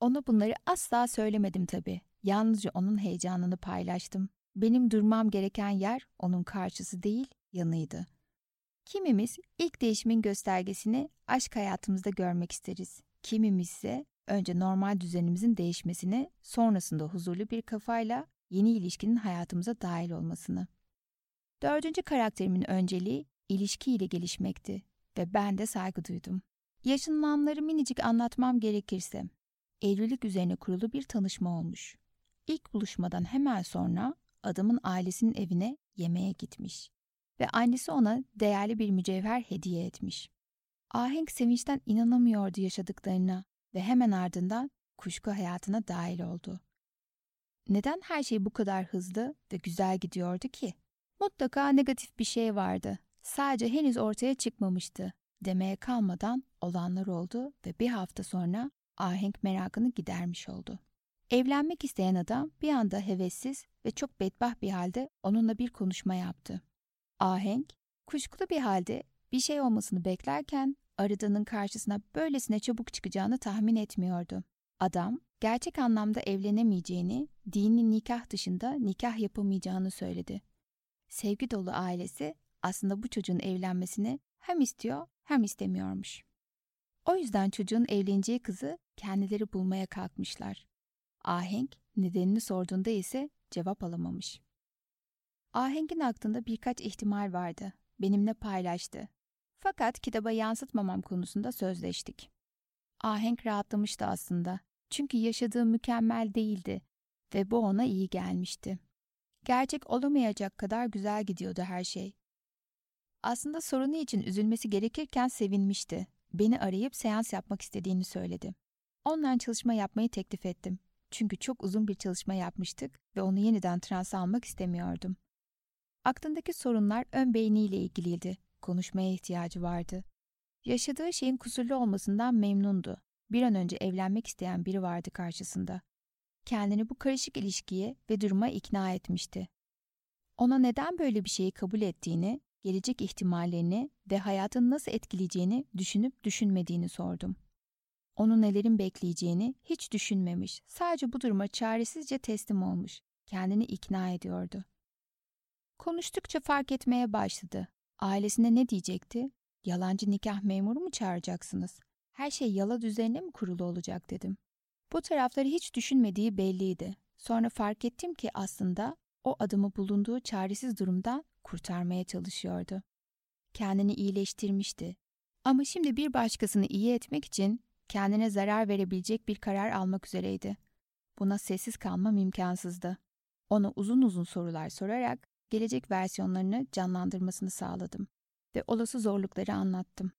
Ona bunları asla söylemedim tabii. Yalnızca onun heyecanını paylaştım. Benim durmam gereken yer onun karşısı değil, yanıydı. Kimimiz ilk değişimin göstergesini aşk hayatımızda görmek isteriz. Kimimiz ise önce normal düzenimizin değişmesini, sonrasında huzurlu bir kafayla yeni ilişkinin hayatımıza dahil olmasını. Dördüncü karakterimin önceliği ilişkiyle gelişmekti ve ben de saygı duydum. Yaşanılanları minicik anlatmam gerekirse, evlilik üzerine kurulu bir tanışma olmuş. İlk buluşmadan hemen sonra adamın ailesinin evine yemeğe gitmiş ve annesi ona değerli bir mücevher hediye etmiş. Ahenk sevinçten inanamıyordu yaşadıklarına ve hemen ardından kuşku hayatına dahil oldu. Neden her şey bu kadar hızlı ve güzel gidiyordu ki? Mutlaka negatif bir şey vardı. Sadece henüz ortaya çıkmamıştı. Demeye kalmadan olanlar oldu ve bir hafta sonra ahenk merakını gidermiş oldu. Evlenmek isteyen adam bir anda hevessiz ve çok bedbaht bir halde onunla bir konuşma yaptı. Ahenk, kuşkulu bir halde bir şey olmasını beklerken aradığının karşısına böylesine çabuk çıkacağını tahmin etmiyordu. Adam, gerçek anlamda evlenemeyeceğini, dini nikah dışında nikah yapamayacağını söyledi. Sevgi dolu ailesi aslında bu çocuğun evlenmesini hem istiyor hem istemiyormuş. O yüzden çocuğun evleneceği kızı kendileri bulmaya kalkmışlar. Ahenk nedenini sorduğunda ise cevap alamamış. Aheng'in aklında birkaç ihtimal vardı. Benimle paylaştı. Fakat kitaba yansıtmamam konusunda sözleştik. Ahenk rahatlamıştı aslında. Çünkü yaşadığı mükemmel değildi ve bu ona iyi gelmişti. Gerçek olamayacak kadar güzel gidiyordu her şey. Aslında sorunu için üzülmesi gerekirken sevinmişti. Beni arayıp seans yapmak istediğini söyledi. Online çalışma yapmayı teklif ettim. Çünkü çok uzun bir çalışma yapmıştık ve onu yeniden transa almak istemiyordum. Aklındaki sorunlar ön beyniyle ilgiliydi. Konuşmaya ihtiyacı vardı. Yaşadığı şeyin kusurlu olmasından memnundu. Bir an önce evlenmek isteyen biri vardı karşısında. Kendini bu karışık ilişkiye ve duruma ikna etmişti. Ona neden böyle bir şeyi kabul ettiğini, gelecek ihtimallerini ve hayatını nasıl etkileyeceğini düşünüp düşünmediğini sordum. Onu nelerin bekleyeceğini hiç düşünmemiş, sadece bu duruma çaresizce teslim olmuş, kendini ikna ediyordu. Konuştukça fark etmeye başladı. Ailesine ne diyecekti? Yalancı nikah memuru mu çağıracaksınız? Her şey yala düzenine mi kurulu olacak dedim. Bu tarafları hiç düşünmediği belliydi. Sonra fark ettim ki aslında o adamı bulunduğu çaresiz durumdan kurtarmaya çalışıyordu. Kendini iyileştirmişti. Ama şimdi bir başkasını iyi etmek için kendine zarar verebilecek bir karar almak üzereydi. Buna sessiz kalmam imkansızdı. Ona uzun uzun sorular sorarak gelecek versiyonlarını canlandırmasını sağladım ve olası zorlukları anlattım.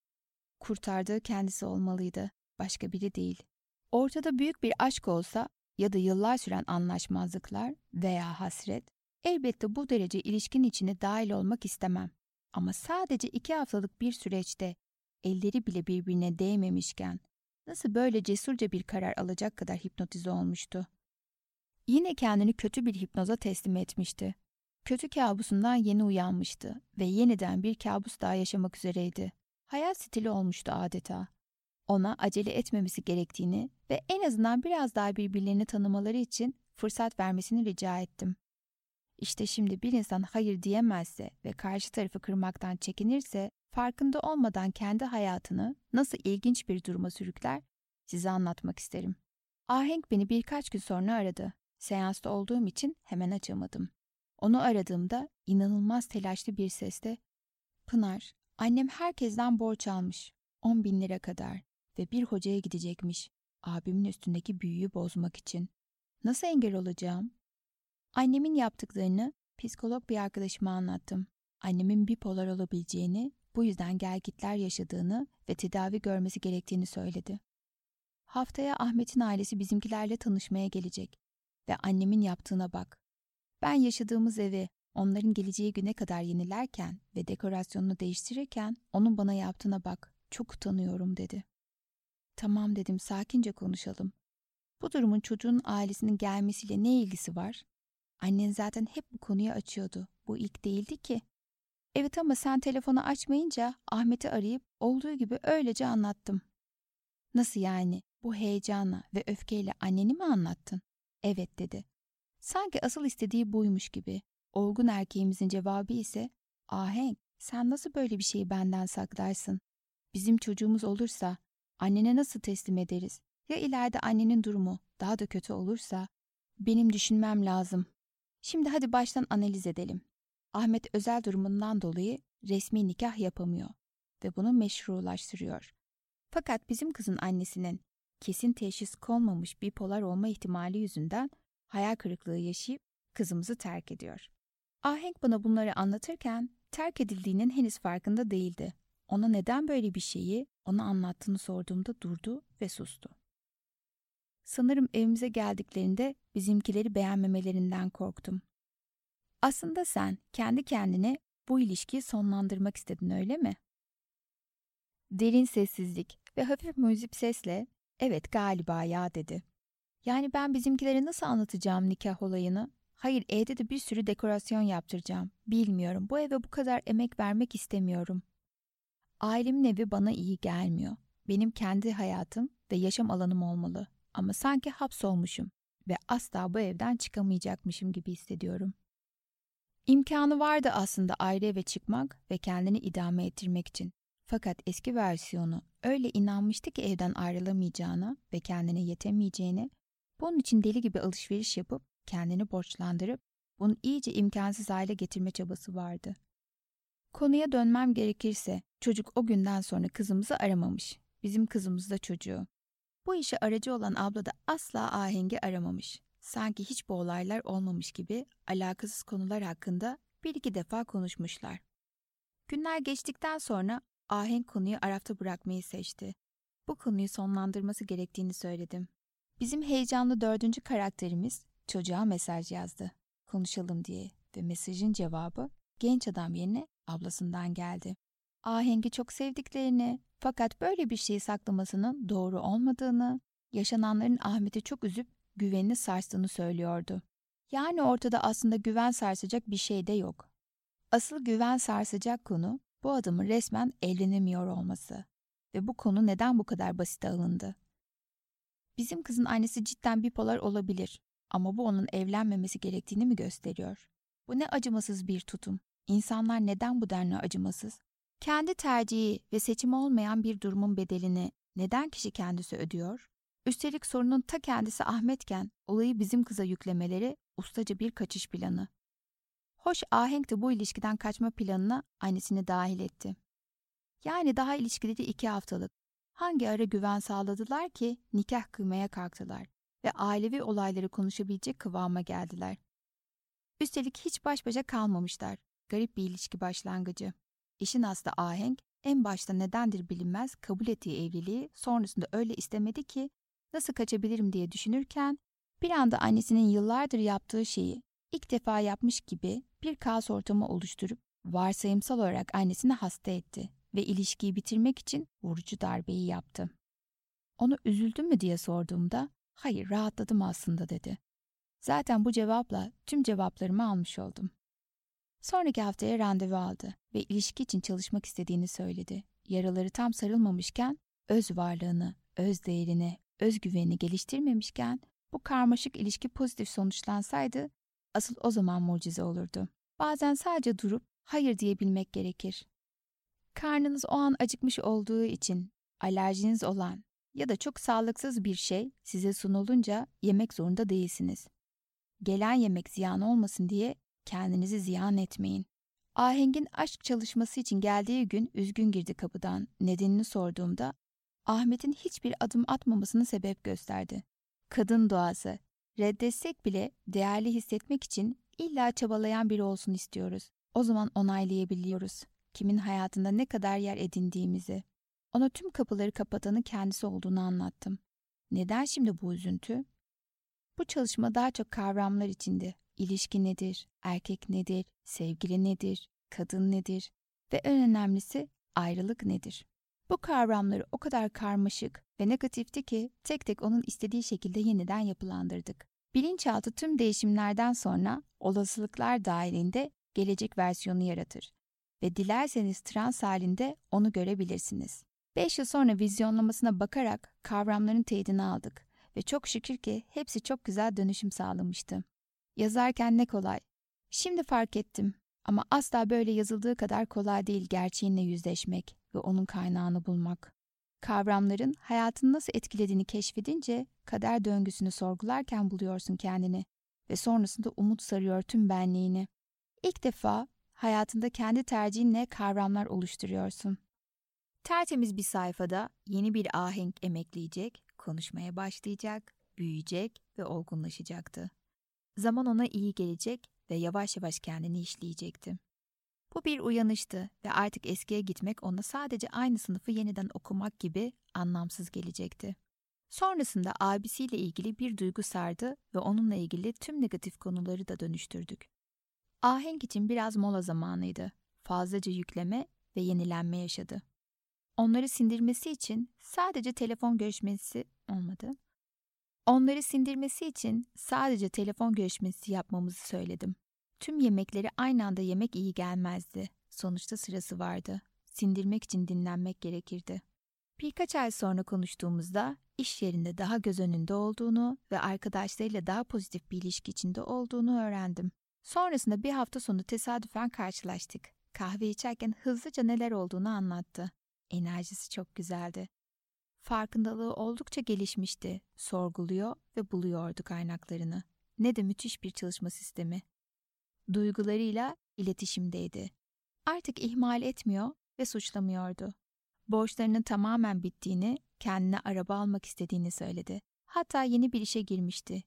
Kurtardığı kendisi olmalıydı, başka biri değil. Ortada büyük bir aşk olsa ya da yıllar süren anlaşmazlıklar veya hasret, elbette bu derece ilişkin içine dahil olmak istemem. Ama sadece iki haftalık bir süreçte elleri bile birbirine değmemişken nasıl böyle cesurca bir karar alacak kadar hipnotize olmuştu? Yine kendini kötü bir hipnoza teslim etmişti. Kötü kabusundan yeni uyanmıştı ve yeniden bir kabus daha yaşamak üzereydi. Hayat stili olmuştu adeta. Ona acele etmemesi gerektiğini ve en azından biraz daha birbirlerini tanımaları için fırsat vermesini rica ettim. İşte şimdi bir insan hayır diyemezse ve karşı tarafı kırmaktan çekinirse farkında olmadan kendi hayatını nasıl ilginç bir duruma sürükler size anlatmak isterim. Ahenk beni birkaç gün sonra aradı. Seansta olduğum için hemen açamadım. Onu aradığımda inanılmaz telaşlı bir sesle Pınar, annem herkesten borç almış. 10 bin lira kadar ve bir hocaya gidecekmiş. Abimin üstündeki büyüyü bozmak için. Nasıl engel olacağım? Annemin yaptıklarını psikolog bir arkadaşıma anlattım. Annemin bipolar olabileceğini, bu yüzden gelgitler yaşadığını ve tedavi görmesi gerektiğini söyledi. Haftaya Ahmet'in ailesi bizimkilerle tanışmaya gelecek ve annemin yaptığına bak. Ben yaşadığımız evi onların geleceği güne kadar yenilerken ve dekorasyonunu değiştirirken onun bana yaptığına bak. Çok utanıyorum dedi. Tamam dedim sakince konuşalım. Bu durumun çocuğun ailesinin gelmesiyle ne ilgisi var? Annen zaten hep bu konuyu açıyordu. Bu ilk değildi ki. Evet ama sen telefonu açmayınca Ahmet'i arayıp olduğu gibi öylece anlattım. Nasıl yani? Bu heyecanla ve öfkeyle anneni mi anlattın? Evet dedi. Sanki asıl istediği buymuş gibi. Olgun erkeğimizin cevabı ise Ahenk sen nasıl böyle bir şeyi benden saklarsın? Bizim çocuğumuz olursa annene nasıl teslim ederiz? Ya ileride annenin durumu daha da kötü olursa? Benim düşünmem lazım. Şimdi hadi baştan analiz edelim. Ahmet özel durumundan dolayı resmi nikah yapamıyor ve bunu meşrulaştırıyor. Fakat bizim kızın annesinin kesin teşhis konmamış bipolar olma ihtimali yüzünden hayal kırıklığı yaşayıp kızımızı terk ediyor. Ahenk bana bunları anlatırken terk edildiğinin henüz farkında değildi. Ona neden böyle bir şeyi ona anlattığını sorduğumda durdu ve sustu. Sanırım evimize geldiklerinde bizimkileri beğenmemelerinden korktum. Aslında sen kendi kendine bu ilişkiyi sonlandırmak istedin öyle mi? Derin sessizlik ve hafif müzik sesle evet galiba ya dedi. Yani ben bizimkilere nasıl anlatacağım nikah olayını? Hayır evde de bir sürü dekorasyon yaptıracağım. Bilmiyorum bu eve bu kadar emek vermek istemiyorum. Ailemin evi bana iyi gelmiyor. Benim kendi hayatım ve yaşam alanım olmalı. Ama sanki hapsolmuşum ve asla bu evden çıkamayacakmışım gibi hissediyorum. İmkanı vardı aslında ayrı eve çıkmak ve kendini idame ettirmek için. Fakat eski versiyonu öyle inanmıştı ki evden ayrılamayacağına ve kendine yetemeyeceğine, bunun için deli gibi alışveriş yapıp kendini borçlandırıp bunu iyice imkansız hale getirme çabası vardı. Konuya dönmem gerekirse çocuk o günden sonra kızımızı aramamış. Bizim kızımız da çocuğu. Bu işe aracı olan abla da asla ahengi aramamış. Sanki hiç bu olaylar olmamış gibi alakasız konular hakkında bir iki defa konuşmuşlar. Günler geçtikten sonra ahenk konuyu arafta bırakmayı seçti. Bu konuyu sonlandırması gerektiğini söyledim. Bizim heyecanlı dördüncü karakterimiz çocuğa mesaj yazdı. Konuşalım diye ve mesajın cevabı genç adam yerine ablasından geldi. Ahengi çok sevdiklerini fakat böyle bir şeyi saklamasının doğru olmadığını, yaşananların Ahmet'i çok üzüp güvenini sarstığını söylüyordu. Yani ortada aslında güven sarsacak bir şey de yok. Asıl güven sarsacak konu bu adamın resmen evlenemiyor olması. Ve bu konu neden bu kadar basite alındı? Bizim kızın annesi cidden bipolar olabilir ama bu onun evlenmemesi gerektiğini mi gösteriyor? Bu ne acımasız bir tutum. İnsanlar neden bu denli acımasız? Kendi tercihi ve seçimi olmayan bir durumun bedelini neden kişi kendisi ödüyor? Üstelik sorunun ta kendisi Ahmetken olayı bizim kıza yüklemeleri ustaca bir kaçış planı. Hoş Ahenk de bu ilişkiden kaçma planına annesini dahil etti. Yani daha ilişkileri iki haftalık. Hangi ara güven sağladılar ki nikah kıymaya kalktılar ve ailevi olayları konuşabilecek kıvama geldiler. Üstelik hiç baş başa kalmamışlar. Garip bir ilişki başlangıcı. İşin aslı ahenk en başta nedendir bilinmez kabul ettiği evliliği sonrasında öyle istemedi ki nasıl kaçabilirim diye düşünürken bir anda annesinin yıllardır yaptığı şeyi ilk defa yapmış gibi bir kaos ortamı oluşturup varsayımsal olarak annesini hasta etti ve ilişkiyi bitirmek için vurucu darbeyi yaptı. Onu üzüldün mü diye sorduğumda hayır rahatladım aslında dedi. Zaten bu cevapla tüm cevaplarımı almış oldum. Sonraki haftaya randevu aldı ve ilişki için çalışmak istediğini söyledi. Yaraları tam sarılmamışken öz varlığını, öz değerini, özgüvenini geliştirmemişken bu karmaşık ilişki pozitif sonuçlansaydı asıl o zaman mucize olurdu. Bazen sadece durup hayır diyebilmek gerekir. Karnınız o an acıkmış olduğu için alerjiniz olan ya da çok sağlıksız bir şey size sunulunca yemek zorunda değilsiniz. Gelen yemek ziyan olmasın diye kendinizi ziyan etmeyin. Aheng'in aşk çalışması için geldiği gün üzgün girdi kapıdan. Nedenini sorduğumda Ahmet'in hiçbir adım atmamasını sebep gösterdi. Kadın doğası. Reddetsek bile değerli hissetmek için illa çabalayan biri olsun istiyoruz. O zaman onaylayabiliyoruz. Kimin hayatında ne kadar yer edindiğimizi. Ona tüm kapıları kapatanı kendisi olduğunu anlattım. Neden şimdi bu üzüntü? Bu çalışma daha çok kavramlar içindi. İlişki nedir? Erkek nedir? Sevgili nedir? Kadın nedir? Ve en önemlisi ayrılık nedir? Bu kavramları o kadar karmaşık ve negatifti ki tek tek onun istediği şekilde yeniden yapılandırdık. Bilinçaltı tüm değişimlerden sonra olasılıklar dahilinde gelecek versiyonu yaratır ve dilerseniz trans halinde onu görebilirsiniz. 5 yıl sonra vizyonlamasına bakarak kavramların teyidini aldık ve çok şükür ki hepsi çok güzel dönüşüm sağlamıştı. Yazarken ne kolay. Şimdi fark ettim ama asla böyle yazıldığı kadar kolay değil gerçeğinle yüzleşmek ve onun kaynağını bulmak. Kavramların hayatını nasıl etkilediğini keşfedince kader döngüsünü sorgularken buluyorsun kendini ve sonrasında umut sarıyor tüm benliğini. İlk defa hayatında kendi tercihinle kavramlar oluşturuyorsun. Tertemiz bir sayfada yeni bir ahenk emekleyecek, konuşmaya başlayacak, büyüyecek ve olgunlaşacaktı. Zaman ona iyi gelecek ve yavaş yavaş kendini işleyecekti. Bu bir uyanıştı ve artık eskiye gitmek ona sadece aynı sınıfı yeniden okumak gibi anlamsız gelecekti. Sonrasında abisiyle ilgili bir duygu sardı ve onunla ilgili tüm negatif konuları da dönüştürdük. Ahenk için biraz mola zamanıydı. Fazlaca yükleme ve yenilenme yaşadı. Onları sindirmesi için sadece telefon görüşmesi olmadı. Onları sindirmesi için sadece telefon görüşmesi yapmamızı söyledim. Tüm yemekleri aynı anda yemek iyi gelmezdi. Sonuçta sırası vardı. Sindirmek için dinlenmek gerekirdi. Birkaç ay sonra konuştuğumuzda iş yerinde daha göz önünde olduğunu ve arkadaşlarıyla daha pozitif bir ilişki içinde olduğunu öğrendim. Sonrasında bir hafta sonu tesadüfen karşılaştık. Kahve içerken hızlıca neler olduğunu anlattı. Enerjisi çok güzeldi. Farkındalığı oldukça gelişmişti. Sorguluyor ve buluyordu kaynaklarını. Ne de müthiş bir çalışma sistemi. Duygularıyla iletişimdeydi. Artık ihmal etmiyor ve suçlamıyordu. Borçlarının tamamen bittiğini, kendine araba almak istediğini söyledi. Hatta yeni bir işe girmişti.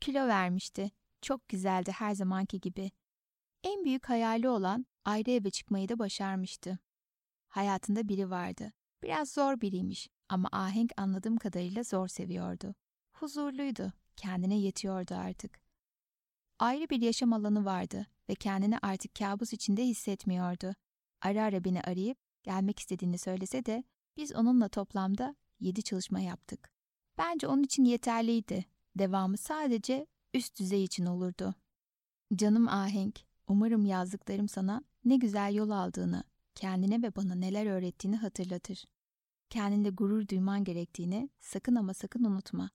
Kilo vermişti. Çok güzeldi her zamanki gibi. En büyük hayali olan ayrı eve çıkmayı da başarmıştı. Hayatında biri vardı. Biraz zor biriymiş ama ahenk anladığım kadarıyla zor seviyordu. Huzurluydu, kendine yetiyordu artık. Ayrı bir yaşam alanı vardı ve kendini artık kabus içinde hissetmiyordu. Ara ara beni arayıp gelmek istediğini söylese de biz onunla toplamda yedi çalışma yaptık. Bence onun için yeterliydi. Devamı sadece üst düzey için olurdu. Canım ahenk, umarım yazdıklarım sana ne güzel yol aldığını, kendine ve bana neler öğrettiğini hatırlatır. Kendinde gurur duyman gerektiğini sakın ama sakın unutma.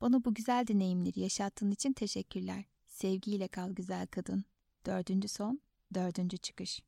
Bana bu güzel deneyimleri yaşattığın için teşekkürler. Sevgiyle kal güzel kadın. Dördüncü son, dördüncü çıkış.